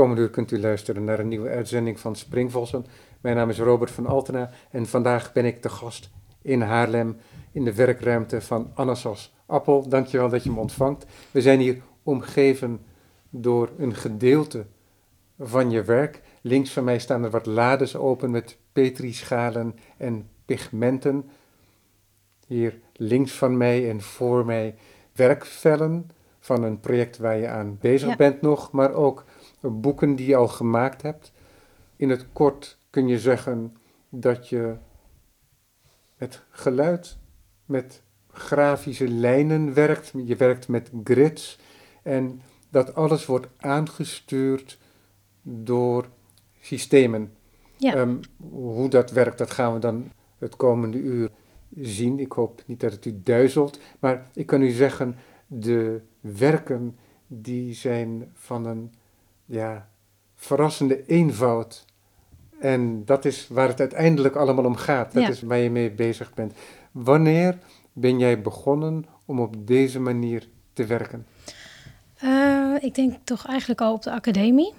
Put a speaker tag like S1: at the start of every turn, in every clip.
S1: komende uur kunt u luisteren naar een nieuwe uitzending van Springvossen. Mijn naam is Robert van Altena en vandaag ben ik te gast in Haarlem in de werkruimte van Anassos Appel. Dankjewel dat je me ontvangt. We zijn hier omgeven door een gedeelte van je werk. Links van mij staan er wat lades open met petrischalen en pigmenten. Hier links van mij en voor mij werkvellen van een project waar je aan bezig bent nog, maar ook boeken die je al gemaakt hebt. In het kort kun je zeggen dat je met geluid, met grafische lijnen werkt, je werkt met grids en dat alles wordt aangestuurd door systemen. Ja. Ehm, hoe dat werkt, dat gaan we dan het komende uur zien. Ik hoop niet dat het u duizelt, maar ik kan u zeggen, de werken die zijn van een ja, verrassende eenvoud. En dat is waar het uiteindelijk allemaal om gaat. Dat is waar je mee bezig bent. Wanneer ben jij begonnen om op deze manier te werken?
S2: Uh, ik denk toch eigenlijk al op de academie.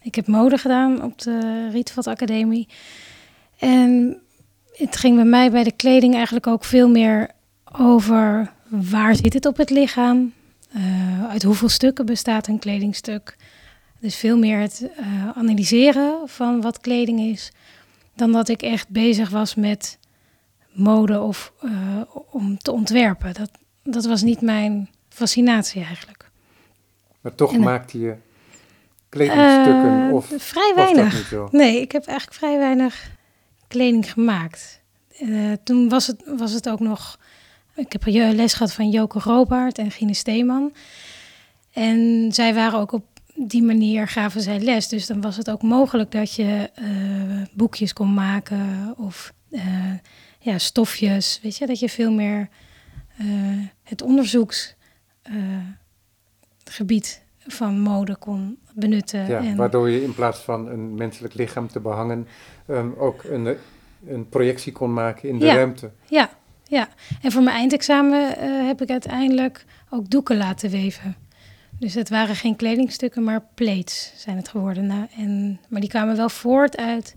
S2: Ik heb mode gedaan op de Rietveld Academie. En het ging bij mij bij de kleding eigenlijk ook veel meer over waar zit het op het lichaam? Uh, uit hoeveel stukken bestaat een kledingstuk? Dus veel meer het uh, analyseren van wat kleding is, dan dat ik echt bezig was met mode of uh, om te ontwerpen. Dat, dat was niet mijn fascinatie eigenlijk.
S1: Maar toch maakte je kledingstukken uh, of
S2: vrij weinig. Nee, ik heb eigenlijk vrij weinig kleding gemaakt. toen was het, was het ook nog ik heb les gehad van Joke Robaert en Gine Steeman. En zij waren ook op die manier gaven zij les. Dus dan was het ook mogelijk dat je uh, boekjes kon maken of uh, ja, stofjes. Weet je, dat je veel meer uh, het onderzoeksgebied van mode kon benutten.
S1: Ja, en... waardoor je in plaats van een menselijk lichaam te behangen, um, ook een, een projectie kon maken in de
S2: ja,
S1: ruimte.
S2: Ja, ja, en voor mijn eindexamen heb ik uiteindelijk ook doeken laten weven. Dus het waren geen kledingstukken, maar plates zijn het geworden. Nou, en, maar die kwamen wel voort uit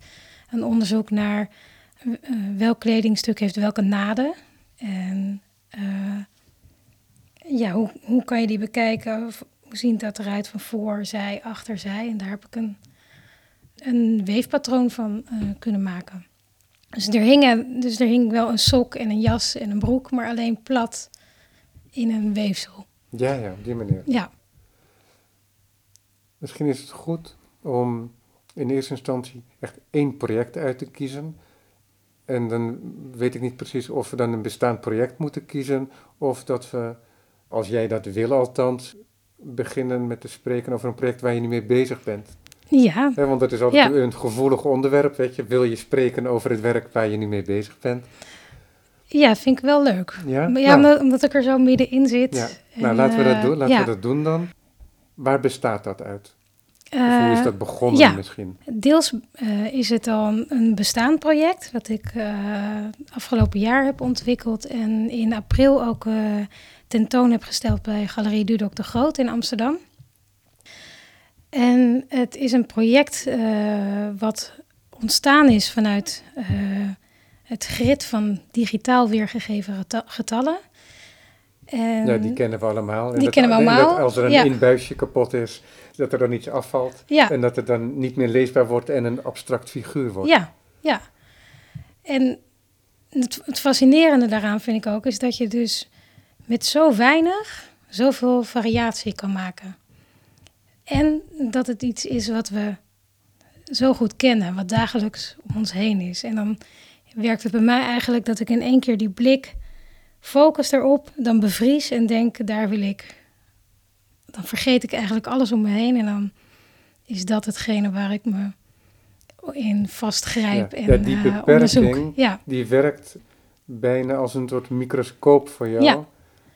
S2: een onderzoek naar uh, welk kledingstuk heeft welke naden. En uh, ja, hoe, hoe kan je die bekijken? Hoe ziet dat eruit van voor, zij, achter, zij? En daar heb ik een, een weefpatroon van kunnen maken. Dus er, hingen, dus er hing wel een sok en een jas en een broek, maar alleen plat in een weefsel.
S1: Ja, ja, op die manier.
S2: Ja.
S1: Misschien is het goed om in eerste instantie echt één project uit te kiezen. En dan weet ik niet precies of we dan een bestaand project moeten kiezen, of dat we, als jij dat wil althans, beginnen met te spreken over een project waar je niet mee bezig bent.
S2: Ja.
S1: want dat is altijd een gevoelig onderwerp, weet je. Wil je spreken over het werk waar je nu mee bezig bent?
S2: Ja, vind ik wel leuk. Ja, ja nou. omdat ik er zo middenin zit.
S1: Ja. nou, laten we dat doen. Laten we dat doen dan. Waar bestaat dat uit? Of hoe is eh, dat begonnen ja, misschien?
S2: Deels uh, is het al een bestaand project, wat ik uh, afgelopen jaar heb ontwikkeld en in april ook tentoon heb gesteld bij Galerie Dudok de Groot in Amsterdam. En het is een project uh, wat ontstaan is vanuit uh, het grid van digitaal weergegeven getallen.
S1: Ja, die kennen we allemaal.
S2: En die kennen we allemaal. Dat
S1: als er een ja. inbuisje kapot is, dat er dan iets afvalt. Ja. En dat het dan niet meer leesbaar wordt en een abstract figuur wordt.
S2: Ja, ja. En het, het fascinerende daaraan vind ik ook, is dat je dus met zo weinig zoveel variatie kan maken. En dat het iets is wat we zo goed kennen, wat dagelijks om ons heen is. En dan werkt het bij mij eigenlijk dat ik in één keer die blik focus erop, dan bevries en denk, daar wil ik. Dan vergeet ik eigenlijk alles om me heen en dan is dat hetgene waar ik me in vastgrijp ja, en ja, die uh, beperking,
S1: ja. die werkt bijna als een soort microscoop voor jou, ja.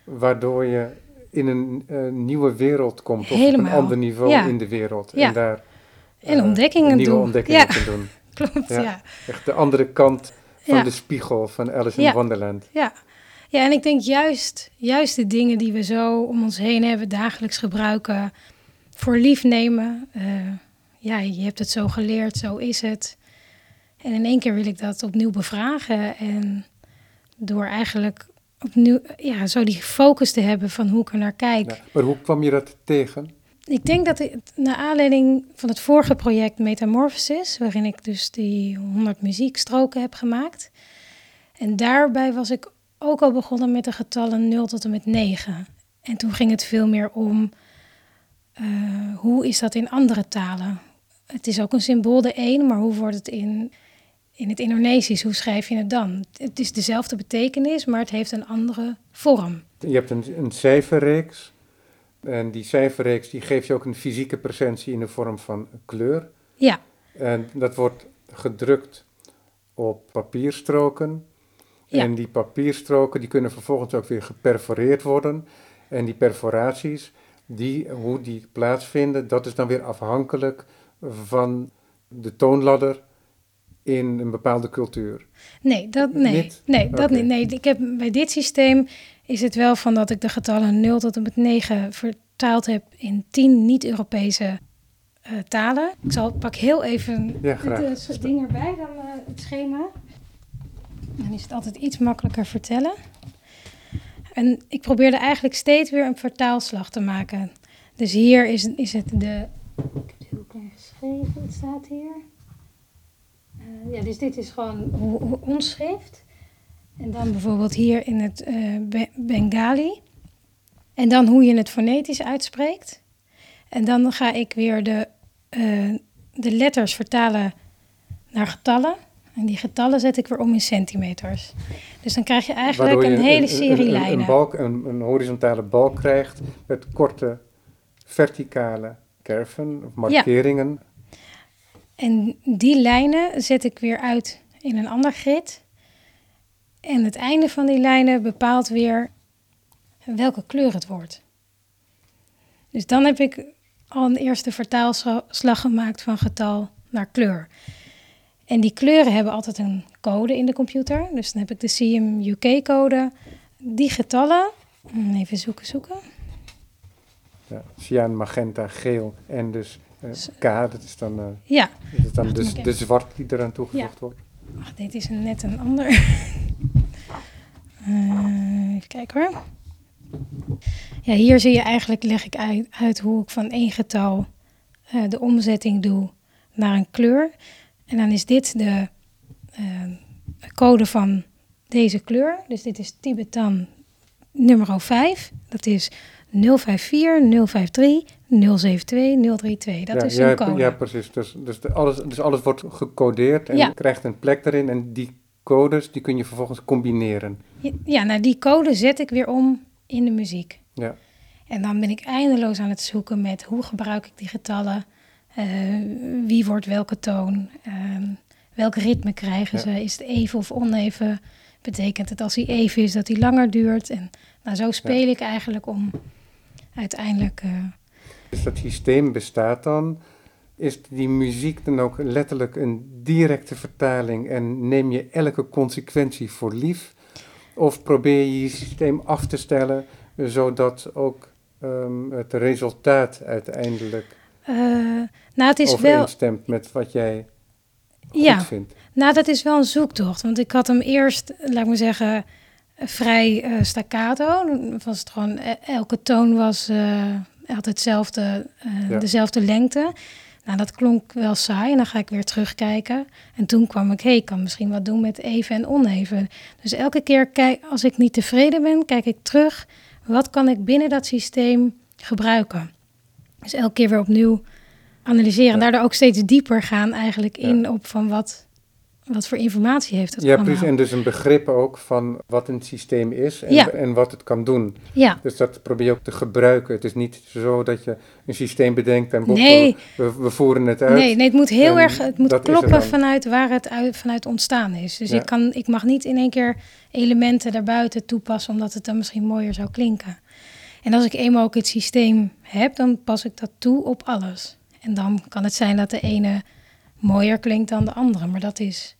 S1: waardoor je in een uh, nieuwe wereld komt. Of op een ander niveau in de wereld.
S2: En daar uh, ontdekkingen
S1: nieuwe
S2: doen.
S1: ontdekkingen te doen.
S2: Klopt, ja.
S1: Echt de andere kant van de spiegel van Alice in Wonderland.
S2: Ja. Ja, en ik denk juist, juist de dingen die we zo om ons heen hebben, dagelijks gebruiken, voor lief nemen. Uh, ja, je hebt het zo geleerd, zo is het. En in één keer wil ik dat opnieuw bevragen. En door eigenlijk opnieuw, ja, zo die focus te hebben van hoe ik er naar kijk.
S1: Ja, maar hoe kwam je dat tegen?
S2: Ik denk dat ik, naar aanleiding van het vorige project Metamorphosis, waarin ik dus die 100 muziekstroken heb gemaakt. En daarbij was ik ook al begonnen met de getallen 0 tot en met 9. En toen ging het veel meer om uh, hoe is dat in andere talen? Het is ook een symbool de een, maar hoe wordt het in, in het Indonesisch? Hoe schrijf je het dan? Het is dezelfde betekenis, maar het heeft een andere vorm.
S1: Je hebt een, een cijferreeks. En die cijferreeks die geeft je ook een fysieke presentie in de vorm van kleur.
S2: Ja.
S1: En dat wordt gedrukt op papierstroken. Ja. En die papierstroken die kunnen vervolgens ook weer geperforeerd worden. En die perforaties, die, hoe die plaatsvinden, dat is dan weer afhankelijk van de toonladder in een bepaalde cultuur.
S2: Nee, dat, nee, niet? nee, dat niet. Nee, ik heb, bij dit systeem is het wel van dat ik de getallen 0 tot en met 9 vertaald heb in 10 niet-Europese uh, talen. Ik zal pak heel even
S1: ja, het
S2: uh, ding erbij, dan uh, het schema. Dan is het altijd iets makkelijker vertellen. En ik probeerde eigenlijk steeds weer een vertaalslag te maken. Dus hier is, is het de. Ik heb het heel klein geschreven, het staat hier. Uh, ja, dus dit is gewoon ons schrift. En dan bijvoorbeeld hier in het uh, Bengali. En dan hoe je het fonetisch uitspreekt. En dan ga ik weer de, uh, de letters vertalen naar getallen. En die getallen zet ik weer om in centimeters. Dus dan krijg je eigenlijk een hele serie
S1: een,
S2: lijnen.
S1: Een, balk, een, een, horizontale balk krijgt met korte verticale kerven of markeringen.
S2: Ja. En die lijnen zet ik weer uit in een ander grid. En het einde van die lijnen bepaalt weer welke kleur het wordt. Dus dan heb ik al een eerste vertaalslag gemaakt van getal naar kleur. En die kleuren hebben altijd een code in de computer. Dus dan heb ik de CM UK code. Die getallen, even zoeken, zoeken.
S1: Ja, cyan, magenta, geel en dus uh, K, dat is dan, uh,
S2: ja.
S1: is het dan de, de zwart die eraan toegevoegd ja. wordt.
S2: Ach, dit is een, net een ander. uh, even kijken hoor. Ja, hier zie je eigenlijk, leg ik uit, uit hoe ik van één getal de omzetting doe naar een kleur. En dan is dit de uh, code van deze kleur. Dus dit is Tibetan nummer 5. Dat is 054, 053, 072, 032. Dat
S1: ja,
S2: is
S1: ja,
S2: een code.
S1: Ja, precies. Dus, dus, de, alles, dus alles wordt gecodeerd en ja. krijgt een plek erin. En die codes die kun je vervolgens combineren.
S2: Ja, nou die code zet ik weer om in de muziek.
S1: Ja.
S2: En dan ben ik eindeloos aan het zoeken met hoe gebruik ik die getallen wie wordt welke toon? Uh, welk ritme krijgen ja. ze? Is het even of oneven? Betekent het als hij even is dat hij langer duurt? En nou, zo speel ja. ik eigenlijk om uiteindelijk.
S1: Dus dat systeem bestaat dan. Is die muziek dan ook letterlijk een directe vertaling en neem je elke consequentie voor lief? Of probeer je je systeem af te stellen zodat ook um, het resultaat uiteindelijk
S2: uh, nou, het is wel.
S1: stemt met wat jij
S2: ja,
S1: goed vindt.
S2: Nou, dat is wel een zoektocht. Want ik had hem eerst, laat ik maar zeggen, vrij uh, staccato. Was het gewoon, elke toon was uh, altijd hetzelfde, uh, ja. dezelfde lengte. Nou, dat klonk wel saai en dan ga ik weer terugkijken. En toen kwam ik, hé, hey, ik kan misschien wat doen met even en oneven. Dus elke keer, kijk, als ik niet tevreden ben, kijk ik terug. Wat kan ik binnen dat systeem gebruiken? Dus elke keer weer opnieuw analyseren. En daardoor ook steeds dieper gaan eigenlijk in op van wat, wat voor informatie heeft het
S1: Ja,
S2: allemaal.
S1: precies. En dus een begrip ook van wat een systeem is en,
S2: Ja.
S1: en wat het kan doen.
S2: Ja,
S1: Dus dat probeer je ook te gebruiken. Het is niet zo dat je een systeem bedenkt en
S2: Nee.
S1: we, we voeren het uit.
S2: nee, nee, het moet heel erg, het moet kloppen vanuit waar het uit, vanuit ontstaan is. Dus
S1: Ja.
S2: ik, kan, ik mag niet in één keer elementen daarbuiten toepassen, omdat het dan misschien mooier zou klinken. En als ik eenmaal ook het systeem heb, dan pas ik dat toe op alles. En dan kan het zijn dat de ene mooier klinkt dan de andere. Maar dat is,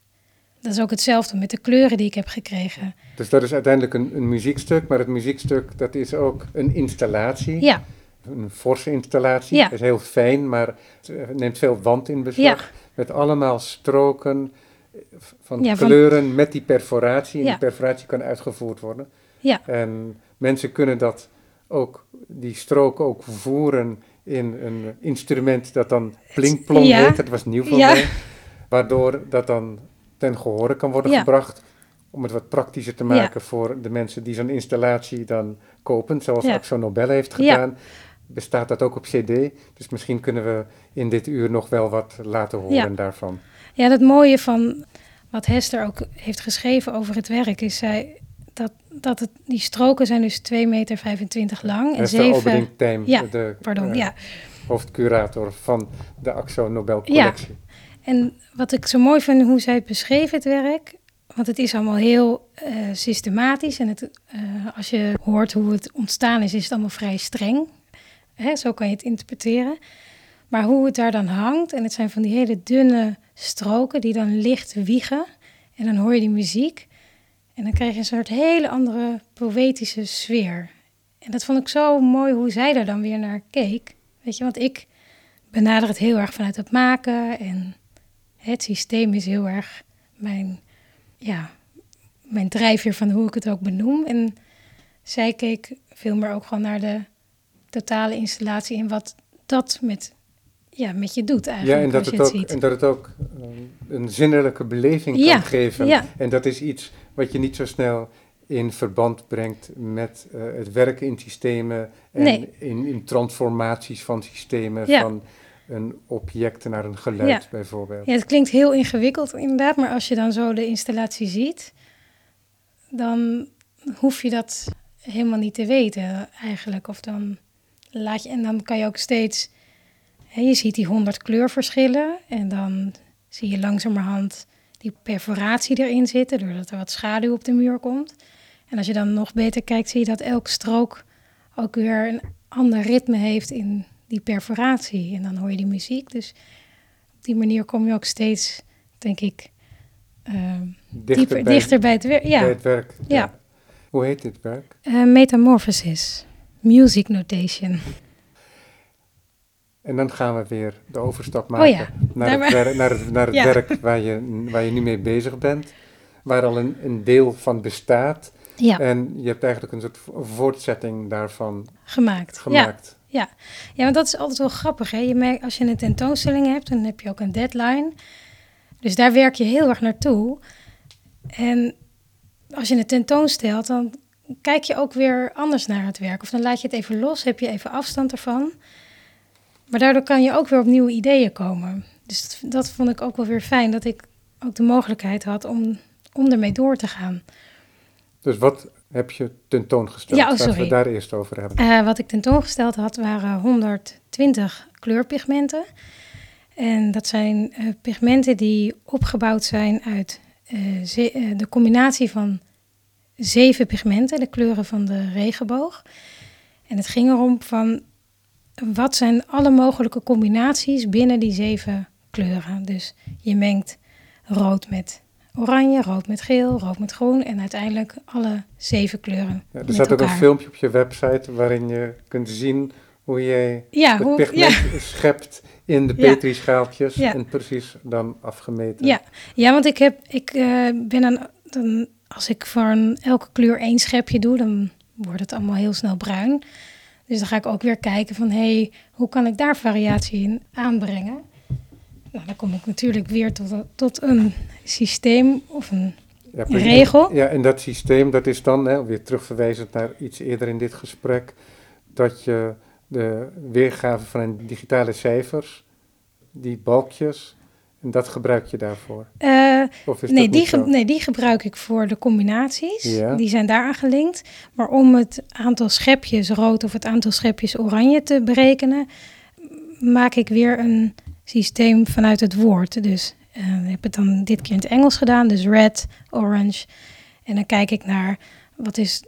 S2: dat is ook hetzelfde met de kleuren die ik heb gekregen.
S1: Dus dat is uiteindelijk een, een muziekstuk, maar het muziekstuk dat is ook een installatie.
S2: Ja,
S1: een forse installatie.
S2: Ja.
S1: Het is heel fijn, maar het eh, neemt veel wand in beslag. Met allemaal stroken eh, van
S2: Ja, van-
S1: kleuren met die perforatie. En
S2: Ja.
S1: die perforatie kan uitgevoerd worden.
S2: Ja.
S1: En mensen kunnen dat ook, die stroken ook voeren in een instrument dat dan plinkplong
S2: Ja.
S1: heet. Dat was nieuw voor
S2: Ja.
S1: mij. Waardoor dat dan ten gehore kan worden
S2: Ja.
S1: gebracht. Om het wat praktischer te maken voor de mensen die zo'n installatie dan kopen. Zoals. Axo Nobel heeft gedaan. Bestaat dat ook op cd. Dus misschien kunnen we in dit uur nog wel wat laten horen daarvan.
S2: Ja, het mooie van wat Hester ook heeft geschreven over het werk is zij dat, dat het, die stroken zijn dus 2,25 meter lang en
S1: Hester
S2: 7.
S1: Oberding Tijm,
S2: Ja,
S1: de
S2: Pardon,
S1: eh,
S2: ja.
S1: hoofdcurator van de Axo Nobel collectie.
S2: En wat ik zo mooi vind hoe zij het beschreven, het werk. Want het is allemaal heel eh, systematisch. En het, eh, als je hoort hoe het ontstaan is, is het allemaal vrij streng. Hè, zo kan je het interpreteren. Maar hoe het daar dan hangt, en het zijn van die hele dunne stroken die dan licht wiegen. En dan hoor je die muziek. En dan krijg je een soort hele andere poëtische sfeer. En dat vond ik zo mooi hoe zij daar dan weer naar keek. Weet je, want ik benader het heel erg vanuit het maken. En het systeem is heel erg mijn, ja, mijn drijfveer van hoe ik het ook benoem. En zij keek veel meer ook gewoon naar de totale installatie en wat dat met, ja, met je doet
S1: Ja,
S2: eigenlijk.
S1: en dat, het
S2: het
S1: ook,
S2: ziet.
S1: en dat het ook eh, een zinnelijke beleving
S2: Ja,
S1: kan geven.
S2: ja.
S1: En dat is iets wat je niet zo snel in verband brengt met eh, het werken in systemen en
S2: Nee.
S1: in, in transformaties van systemen,
S2: Ja.
S1: van een object naar een geluid bijvoorbeeld.
S2: Ja, het klinkt heel ingewikkeld inderdaad, maar als je dan zo de installatie ziet, dan hoef je dat helemaal niet te weten eigenlijk. Of dan laat je, en dan kan je ook steeds, hè, je ziet die honderd kleurverschillen en dan zie je langzamerhand die perforatie erin zitten, doordat er wat schaduw op de muur komt. En als je dan nog beter kijkt, zie je dat elke strook ook weer een ander ritme heeft in die perforatie. En dan hoor je die muziek. Dus op die manier kom je ook steeds, denk ik, ehm, dieper,
S1: bij,
S2: dichter bij het werk. Ja,
S1: bij het werk.
S2: Ja.
S1: Hoe heet dit werk?
S2: Eh, metamorphosis, music notation.
S1: En dan gaan we weer de overstap maken
S2: Oh ja,
S1: naar, het, werk, naar het, naar het
S2: Ja.
S1: werk waar je, waar je nu mee bezig bent. Waar al een, een deel van bestaat.
S2: Ja,
S1: En je hebt eigenlijk een soort vo- voortzetting daarvan
S2: gemaakt. Ja.
S1: gemaakt.
S2: Ja, want dat is altijd wel grappig. Hè? Je merkt, als je een tentoonstelling hebt, dan heb je ook een deadline. Dus daar werk je heel erg naartoe. En als je het tentoonstelt, dan kijk je ook weer anders naar het werk. Of dan laat je het even los, heb je even afstand ervan. Maar daardoor kan je ook weer op nieuwe ideeën komen. Dus dat, dat vond ik ook wel weer fijn, dat ik ook de mogelijkheid had om, om ermee door te gaan.
S1: Dus wat heb je tentoongesteld?
S2: Ja, oh,
S1: Laten we daar eerst over hebben.
S2: Eh, wat ik tentoongesteld had, waren 120 kleurpigmenten. En dat zijn eh, pigmenten die opgebouwd zijn uit ze- eh, de combinatie van zeven pigmenten, de kleuren van de regenboog. En het ging erom van wat zijn alle mogelijke combinaties binnen die zeven kleuren. Dus je mengt rood met oranje, rood met geel, rood met groen en uiteindelijk alle zeven kleuren.
S1: Ja, er staat ook een filmpje op je website waarin je kunt zien hoe jij
S2: Ja,
S1: het
S2: hoe,
S1: pigment
S2: ja.
S1: schept in de petrischaaltjes
S2: Ja.
S1: en precies dan afgemeten.
S2: Ja, ja want ik, heb, ik eh, ben dan, dan, als ik voor een, elke kleur één schepje doe, dan wordt het allemaal heel snel bruin. Dus dan ga ik ook weer kijken van, hé, hey, hoe kan ik daar variatie in aanbrengen? Nou, dan kom ik natuurlijk weer tot, een- tot een systeem of een
S1: Ja,
S2: regel?
S1: Ja, en dat systeem, dat is dan, hè, weer terugverwijzend naar iets eerder in dit gesprek, dat je de weergave van een digitale cijfers, die balkjes, en dat gebruik je daarvoor. Of is
S2: nee, die ge- nee, die gebruik ik voor de combinaties.
S1: Ja.
S2: Die zijn daaraan gelinkt. Maar om het aantal schepjes rood of het aantal schepjes oranje te berekenen, maak ik weer een systeem vanuit het woord. Dus eh, ik heb het dan dit keer in het Engels gedaan, dus red, orange. En dan kijk ik naar wat is,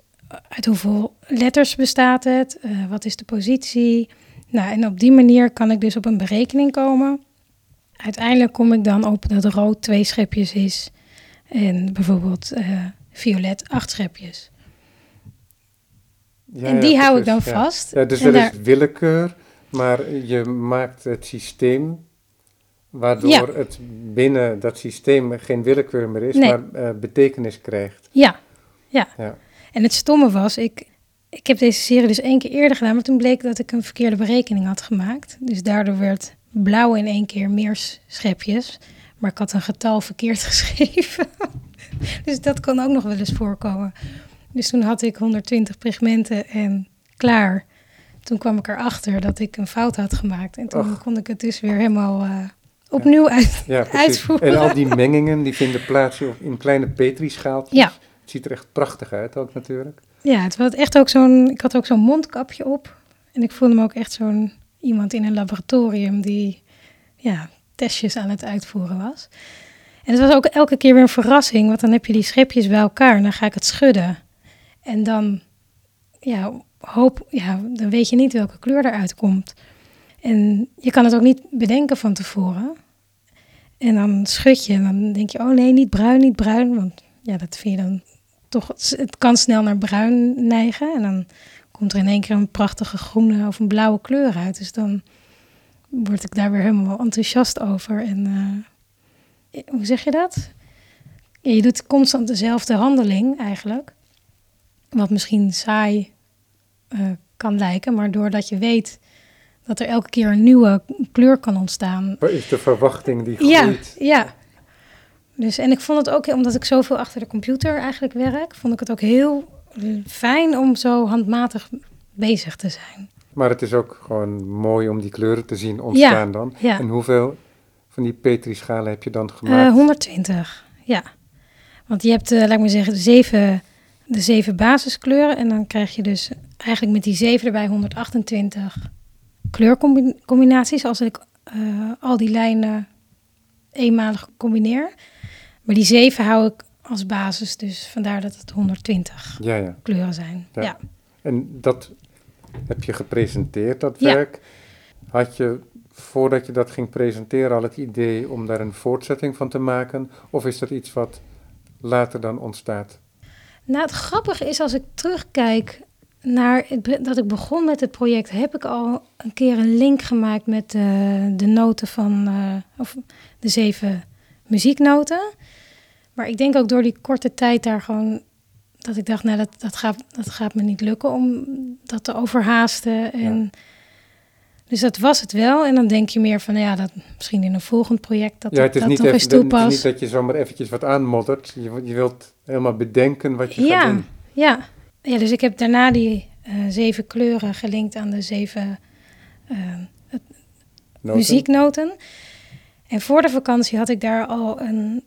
S2: uit hoeveel letters bestaat het, eh, wat is de positie. Nou, en op die manier kan ik dus op een berekening komen. Uiteindelijk kom ik dan op dat rood twee schepjes is en bijvoorbeeld eh, violet acht schepjes.
S1: Ja,
S2: en
S1: ja,
S2: die hou ik dan
S1: ja.
S2: vast.
S1: Ja, dus
S2: daar-
S1: is willekeur, maar je maakt het systeem waardoor het binnen dat systeem geen willekeur meer is,
S2: Nee.
S1: maar eh, betekenis krijgt.
S2: Ja, ja.
S1: Ja.
S2: En het stomme was, ik, ik heb deze serie dus één keer eerder gedaan, maar toen bleek dat ik een verkeerde berekening had gemaakt. Dus daardoor werd blauw in één keer meer schepjes. Maar ik had een getal verkeerd geschreven. dus dat kan ook nog wel eens voorkomen. Dus toen had ik 120 pigmenten en klaar. Toen kwam ik erachter dat ik een fout had gemaakt. En toen
S1: Och.
S2: kon ik het dus weer helemaal eh, opnieuw uit.
S1: Ja.
S2: Uitvoeren.
S1: En al die mengingen die vinden plaats in kleine petrischaaltjes.
S2: Ja.
S1: Het ziet er echt prachtig uit ook natuurlijk.
S2: Ja, het was echt ook zo'n. Ik had ook zo'n mondkapje op. En ik voelde me ook echt zo'n iemand in een laboratorium die ja, testjes aan het uitvoeren was. En het was ook elke keer weer een verrassing, want dan heb je die schepjes bij elkaar en dan ga ik het schudden. En dan, ja, hoop, ja, dan weet je niet welke kleur eruit komt. En je kan het ook niet bedenken van tevoren. En dan schud je en dan denk je, oh nee, niet bruin, niet bruin. Want ja, dat vind je dan toch, het kan snel naar bruin neigen. En dan komt er in één keer een prachtige groene of een blauwe kleur uit. Dus dan word ik daar weer helemaal enthousiast over. En eh, hoe zeg je dat? Ja, je doet constant dezelfde handeling eigenlijk. Wat misschien saai eh, kan lijken, maar doordat je weet dat er elke keer een nieuwe kleur kan ontstaan,
S1: Waar is de verwachting die
S2: ja,
S1: groeit?
S2: ja. Dus, en ik vond het ook, omdat ik zoveel achter de computer eigenlijk werk, vond ik het ook heel fijn om zo handmatig bezig te zijn.
S1: Maar het is ook gewoon mooi om die kleuren te zien ontstaan dan.
S2: Ja,
S1: En hoeveel van die petrischalen heb je dan
S2: Eh,
S1: gemaakt?
S2: 120, ja. Want je hebt, eh, laat ik maar zeggen, de zeven, de zeven basiskleuren. En dan krijg je dus eigenlijk met die zeven erbij 128 kleurcombinaties. Als ik eh, al die lijnen eenmalig combineer. Maar die zeven hou ik als basis, dus vandaar dat het 120
S1: Ja, ja.
S2: kleuren zijn.
S1: Ja.
S2: Ja.
S1: En dat heb je gepresenteerd, dat werk. Had je, voordat je dat ging presenteren, al het idee om daar een voortzetting van te maken? Of is dat iets wat later dan ontstaat?
S2: Nou, het grappige is als ik terugkijk naar het dat ik begon met het project, heb ik al een keer een link gemaakt met eh, de noten van, eh, of de zeven muzieknoten. Maar ik denk ook door die korte tijd daar gewoon, dat ik dacht, nou, dat, dat, gaat, dat gaat me niet lukken om dat te overhaasten. En, Dus dat was het wel. En dan denk je meer van, nou ja, dat misschien in een volgend project dat
S1: ja, het is,
S2: dat
S1: niet
S2: nog
S1: even-
S2: eens
S1: het is
S2: toepas.
S1: niet dat je zomaar eventjes wat aanmoddert. Je, je wilt helemaal bedenken wat je
S2: Ja.
S1: gaat doen.
S2: Ja. ja, dus ik heb daarna die eh, zeven kleuren gelinkt aan de zeven eh,
S1: Noten?
S2: muzieknoten. En voor de vakantie had ik daar al een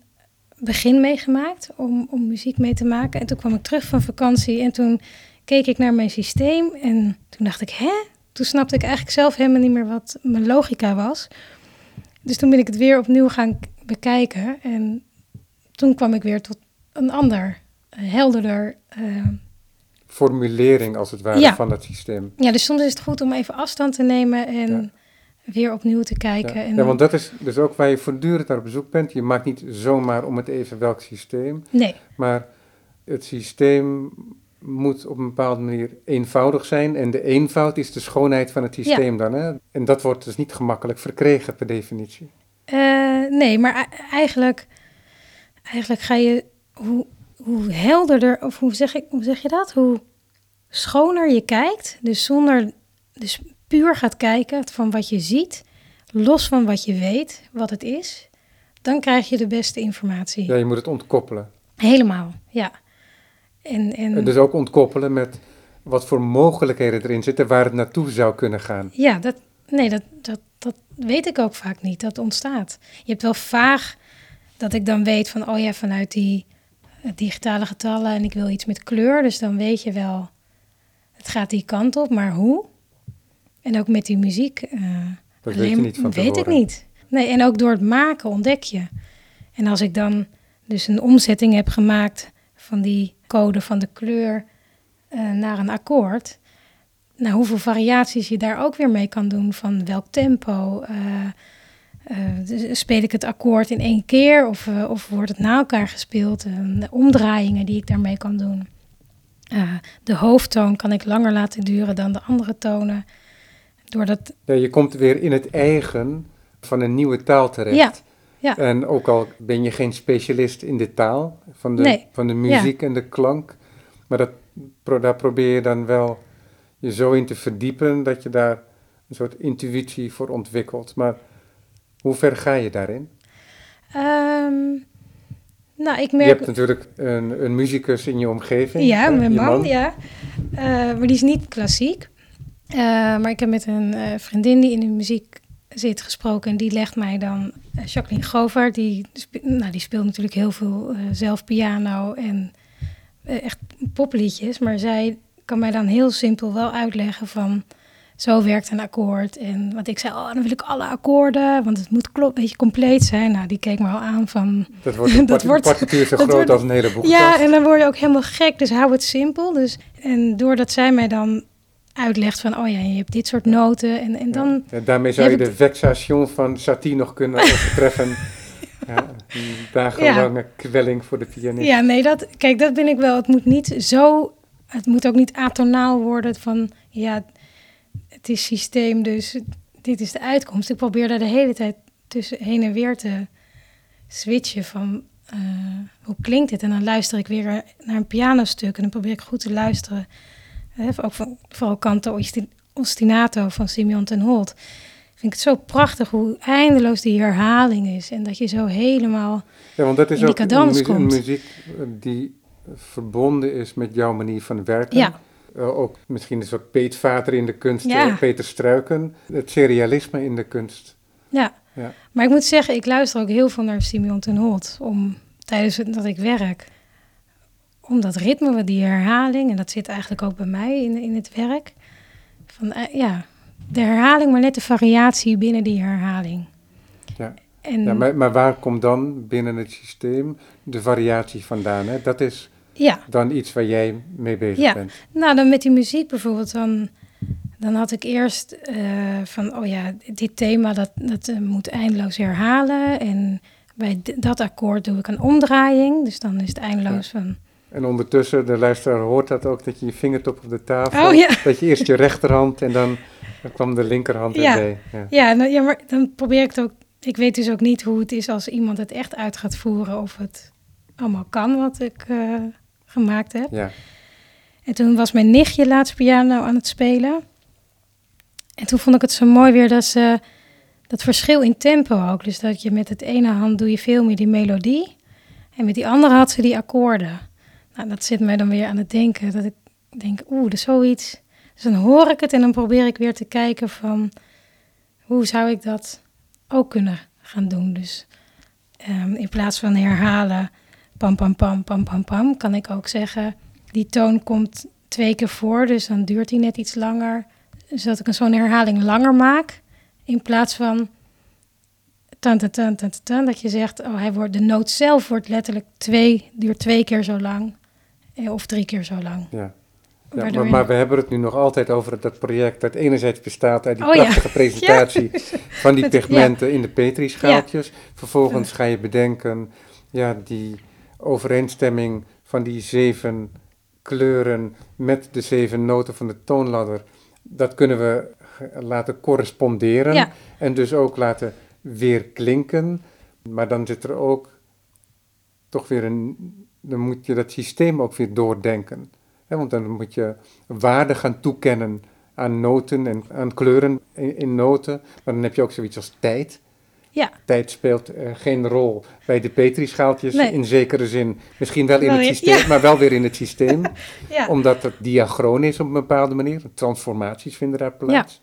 S2: begin mee gemaakt om, om muziek mee te maken. En toen kwam ik terug van vakantie en toen keek ik naar mijn systeem en toen dacht ik, hè? Toen snapte ik eigenlijk zelf helemaal niet meer wat mijn logica was. Dus toen ben ik het weer opnieuw gaan bekijken en toen kwam ik weer tot een ander, eh, helderder eh,
S1: Formulering als het ware
S2: Ja.
S1: van dat systeem.
S2: Ja, dus soms is het goed om even afstand te nemen en
S1: Ja.
S2: Weer opnieuw te
S1: Ja.
S2: kijken. En,
S1: ja, want dat is dus ook waar je voortdurend naar op bezoek bent. Je maakt niet zomaar om het even welk systeem.
S2: Nee,
S1: Maar het systeem moet op een bepaalde manier eenvoudig zijn. En de eenvoud is de schoonheid van het systeem dan. Hè? En dat wordt dus niet gemakkelijk verkregen per definitie.
S2: Eh, nee, maar eigenlijk, eigenlijk ga je, hoe, hoe helderder, of hoe zeg, ik, hoe zeg je dat? Hoe schoner je kijkt, dus zonder, dus puur gaat kijken van wat je ziet, los van wat je weet, wat het is, dan krijg je de beste informatie.
S1: Ja, je moet het ontkoppelen.
S2: Helemaal, ja. En, en
S1: dus ook ontkoppelen met wat voor mogelijkheden erin zitten waar het naartoe zou kunnen gaan.
S2: Ja, dat, nee, dat, dat, dat weet ik ook vaak niet. Dat ontstaat. Je hebt wel vaag dat ik dan weet van, oh ja, vanuit die digitale getallen en ik wil iets met kleur. Dus dan weet je wel, het gaat die kant op, maar hoe? En ook met die muziek. eh,
S1: Dat weet je niet van
S2: Weet ik niet. Nee, en ook door het maken ontdek je. En als ik dan dus een omzetting heb gemaakt van die code van de kleur eh, naar een akkoord. Nou, hoeveel variaties je daar ook weer mee kan doen van welk tempo. eh, dus speel ik het akkoord in één keer of, of wordt het na elkaar gespeeld? de omdraaiingen die ik daarmee kan doen. Uh, de hoofdtoon kan ik langer laten duren dan de andere tonen. Doordat...
S1: Ja, je komt weer in het eigen van een nieuwe taal terecht.
S2: Ja, ja.
S1: En ook al ben je geen specialist in de taal, van de, van de muziek en de klank, maar dat, daar probeer je dan wel je zo in te verdiepen dat je daar een soort intuïtie voor ontwikkelt. Maar hoe ver ga je daarin?
S2: Um, nou, ik merk...
S1: Je hebt natuurlijk een, een muzikus in je omgeving.
S2: Ja, mijn man, ja. Uh, maar die is niet klassiek. Uh, maar ik heb met een uh, vriendin die in de muziek zit gesproken. En die legt mij dan Jacqueline Gover. Die, nou, die speelt natuurlijk heel veel zelf piano en echt popliedjes. Maar zij kan mij dan heel simpel wel uitleggen van zo werkt een akkoord. En wat ik zei, oh, dan wil ik alle akkoorden, want het moet klopt, een beetje compleet zijn. Nou, die keek me al aan van...
S1: Dat wordt een dat wordt, partituur zo groot wordt, als een hele boek.
S2: Ja, en dan word je ook helemaal gek, dus hou het simpel. Dus, en doordat zij mij dan uitlegt van, oh ja, je hebt dit soort noten en, en dan...
S1: Ja, daarmee zou je de vexation van Satie nog kunnen overtreffen. ja, een dagenlange kwelling voor de pianist.
S2: Ja, nee, dat, kijk, dat ben ik wel. Het moet niet zo... Het moet ook niet atonaal worden van, ja het is systeem, dus dit is de uitkomst. Ik probeer daar de hele tijd tussen heen en weer te switchen van uh, hoe klinkt dit? En dan luister ik weer naar een pianostuk en dan probeer ik goed te luisteren. Ook van, vooral Canto Ostinato van Simeon ten Holt. Vind ik het zo prachtig hoe eindeloos die herhaling is. En dat je zo helemaal
S1: ja, want dat is ook
S2: een,
S1: een muziek die verbonden is met jouw manier van werken.
S2: Ja.
S1: Uh, ook misschien een soort peetvater in de kunst, ja. Peter Struiken. Het serialisme in de kunst.
S2: Ja. ja, maar ik moet zeggen, ik luister ook heel veel naar Simeon ten Holt om, tijdens het, dat ik werk. Om dat ritme, die herhaling, en dat zit eigenlijk ook bij mij in, in het werk. Van, uh, ja, de herhaling, maar net de variatie binnen die herhaling.
S1: Ja. En, ja, maar, maar waar komt dan binnen het systeem de variatie vandaan? Hè? Dat is
S2: ja.
S1: dan iets waar jij mee bezig
S2: ja.
S1: bent.
S2: Nou, dan met die muziek bijvoorbeeld, dan, dan had ik eerst uh, van, oh ja, dit thema dat, dat uh, moet eindeloos herhalen. En bij dat akkoord doe ik een omdraaiing, dus dan is het eindeloos ja. van...
S1: En ondertussen, de luisteraar hoort dat ook, dat je je vingertop op de tafel,
S2: oh, ja.
S1: dat je eerst je rechterhand en dan, dan kwam de linkerhand
S2: ja.
S1: erbij.
S2: Ja, ja, nou, ja, maar dan probeer ik het ook, ik weet dus ook niet hoe het is als iemand het echt uit gaat voeren of het allemaal kan wat ik... Uh, gemaakt heb.
S1: Ja.
S2: En toen was mijn nichtje laatst piano aan het spelen. En toen vond ik het zo mooi weer dat ze dat verschil in tempo ook. Dus dat je met het ene hand doe je veel meer die melodie. En met die andere had ze die akkoorden. Nou, dat zit mij dan weer aan het denken. Dat ik denk, oeh, dat is zoiets. Dus dan hoor ik het en dan probeer ik weer te kijken van... hoe zou ik dat ook kunnen gaan doen? Dus um, in plaats van herhalen pam, pam, pam, pam, pam, pam, kan ik ook zeggen, die toon komt twee keer voor, dus dan duurt die net iets langer. Zodat ik een zo'n herhaling langer maak, in plaats van tan, tan, tan, dat je zegt, oh, hij wordt, de noot zelf wordt letterlijk twee, duurt twee keer zo lang, of drie keer zo lang.
S1: Ja. Ja, maar, maar, we hebben het nu nog altijd over dat project dat enerzijds bestaat uit die
S2: oh,
S1: prachtige presentatie van die pigmenten in de petrischaaltjes. Vervolgens ga je bedenken, ja, die overeenstemming van die zeven kleuren met de zeven noten van de toonladder, dat kunnen we laten corresponderen en dus ook laten weer klinken. Maar dan zit er ook toch weer een, dan moet je dat systeem ook weer doordenken. want dan moet je waarde gaan toekennen aan noten en aan kleuren in, in noten. Maar dan heb je ook zoiets als tijd.
S2: Ja.
S1: Tijd speelt uh, geen rol bij de petrischaaltjes nee. in zekere zin. Misschien wel in het systeem, ja. maar wel weer in het systeem.
S2: ja.
S1: Omdat het diachroon is op een bepaalde manier. Transformaties vinden daar plaats.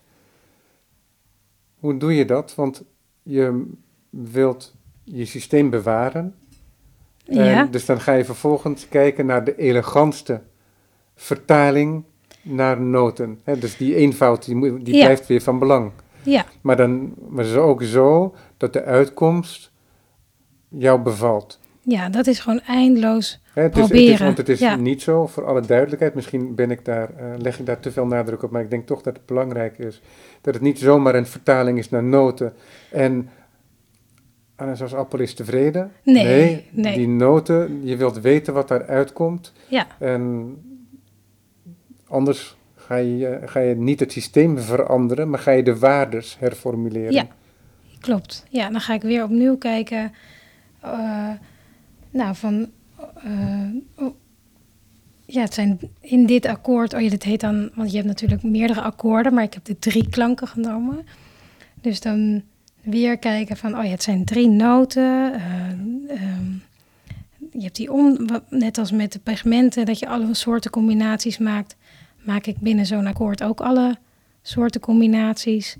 S1: Hoe doe je dat? Want je wilt je systeem bewaren.
S2: Ja.
S1: dus dan ga je vervolgens kijken naar de elegantste vertaling naar noten. Hè, dus die eenvoud die, die blijft weer van belang.
S2: Ja.
S1: Maar dan maar is het ook zo dat de uitkomst jou bevalt.
S2: Ja, dat is gewoon eindeloos
S1: He, het
S2: is, proberen.
S1: Het is, want het is niet zo, voor alle duidelijkheid, misschien ben ik daar, uh, leg ik daar te veel nadruk op, maar ik denk toch dat het belangrijk is dat het niet zomaar een vertaling is naar noten. En zoals Appel is tevreden.
S2: Nee, nee,
S1: die noten, je wilt weten wat daaruit komt.
S2: Ja.
S1: En anders ga je, ga je niet het systeem veranderen, maar ga je de waardes herformuleren.
S2: Ja, klopt. Ja, dan ga ik weer opnieuw kijken. eh, nou, van. eh, oh, ja, het zijn in dit akkoord. Oh ja, dit heet dan. Want je hebt natuurlijk meerdere akkoorden, maar ik heb de drie klanken genomen. Dus dan weer kijken van. Oh ja, het zijn drie noten. eh, ehm, je hebt die om. Net als met de pigmenten, dat je alle soorten combinaties maakt. Maak ik binnen zo'n akkoord ook alle soorten combinaties.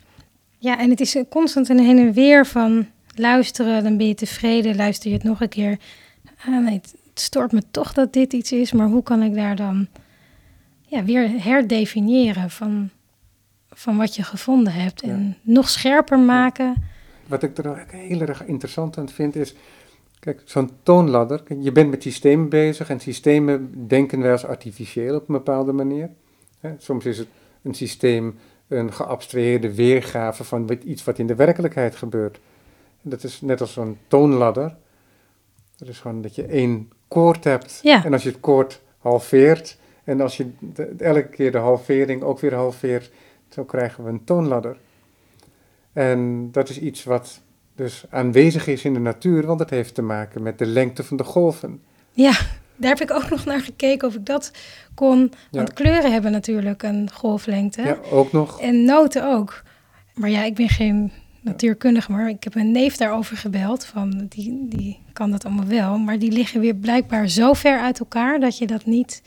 S2: Ja, en het is constant een heen en weer van luisteren, dan ben je tevreden, luister je het nog een keer. Ah, nee, het het stoort me toch dat dit iets is, maar hoe kan ik daar dan ja, weer herdefiniëren van, van wat je gevonden hebt en nog scherper maken?
S1: Wat ik er heel erg interessant aan vind is, kijk, zo'n toonladder, kijk, je bent met systemen bezig en systemen denken wij als artificieel op een bepaalde manier. Hè, soms is het een systeem een geabstraheerde weergave van iets wat in de werkelijkheid gebeurt. Dat is net als zo'n toonladder. Dat is gewoon dat je één koord hebt
S2: Ja.
S1: en als je het koord halveert en als je de- elke keer de halvering ook weer halveert, zo krijgen we een toonladder. En dat is iets wat dus aanwezig is in de natuur, want het heeft te maken met de lengte van de golven.
S2: Ja, daar heb ik ook nog naar gekeken of ik dat kon. Want
S1: Ja.
S2: kleuren hebben natuurlijk een golflengte.
S1: Ja, ook nog.
S2: En noten ook. Maar ja, ik ben geen natuurkundige, maar ik heb een neef daarover gebeld. Van, die, die kan dat allemaal wel. Maar die liggen weer blijkbaar zo ver uit elkaar dat je dat niet...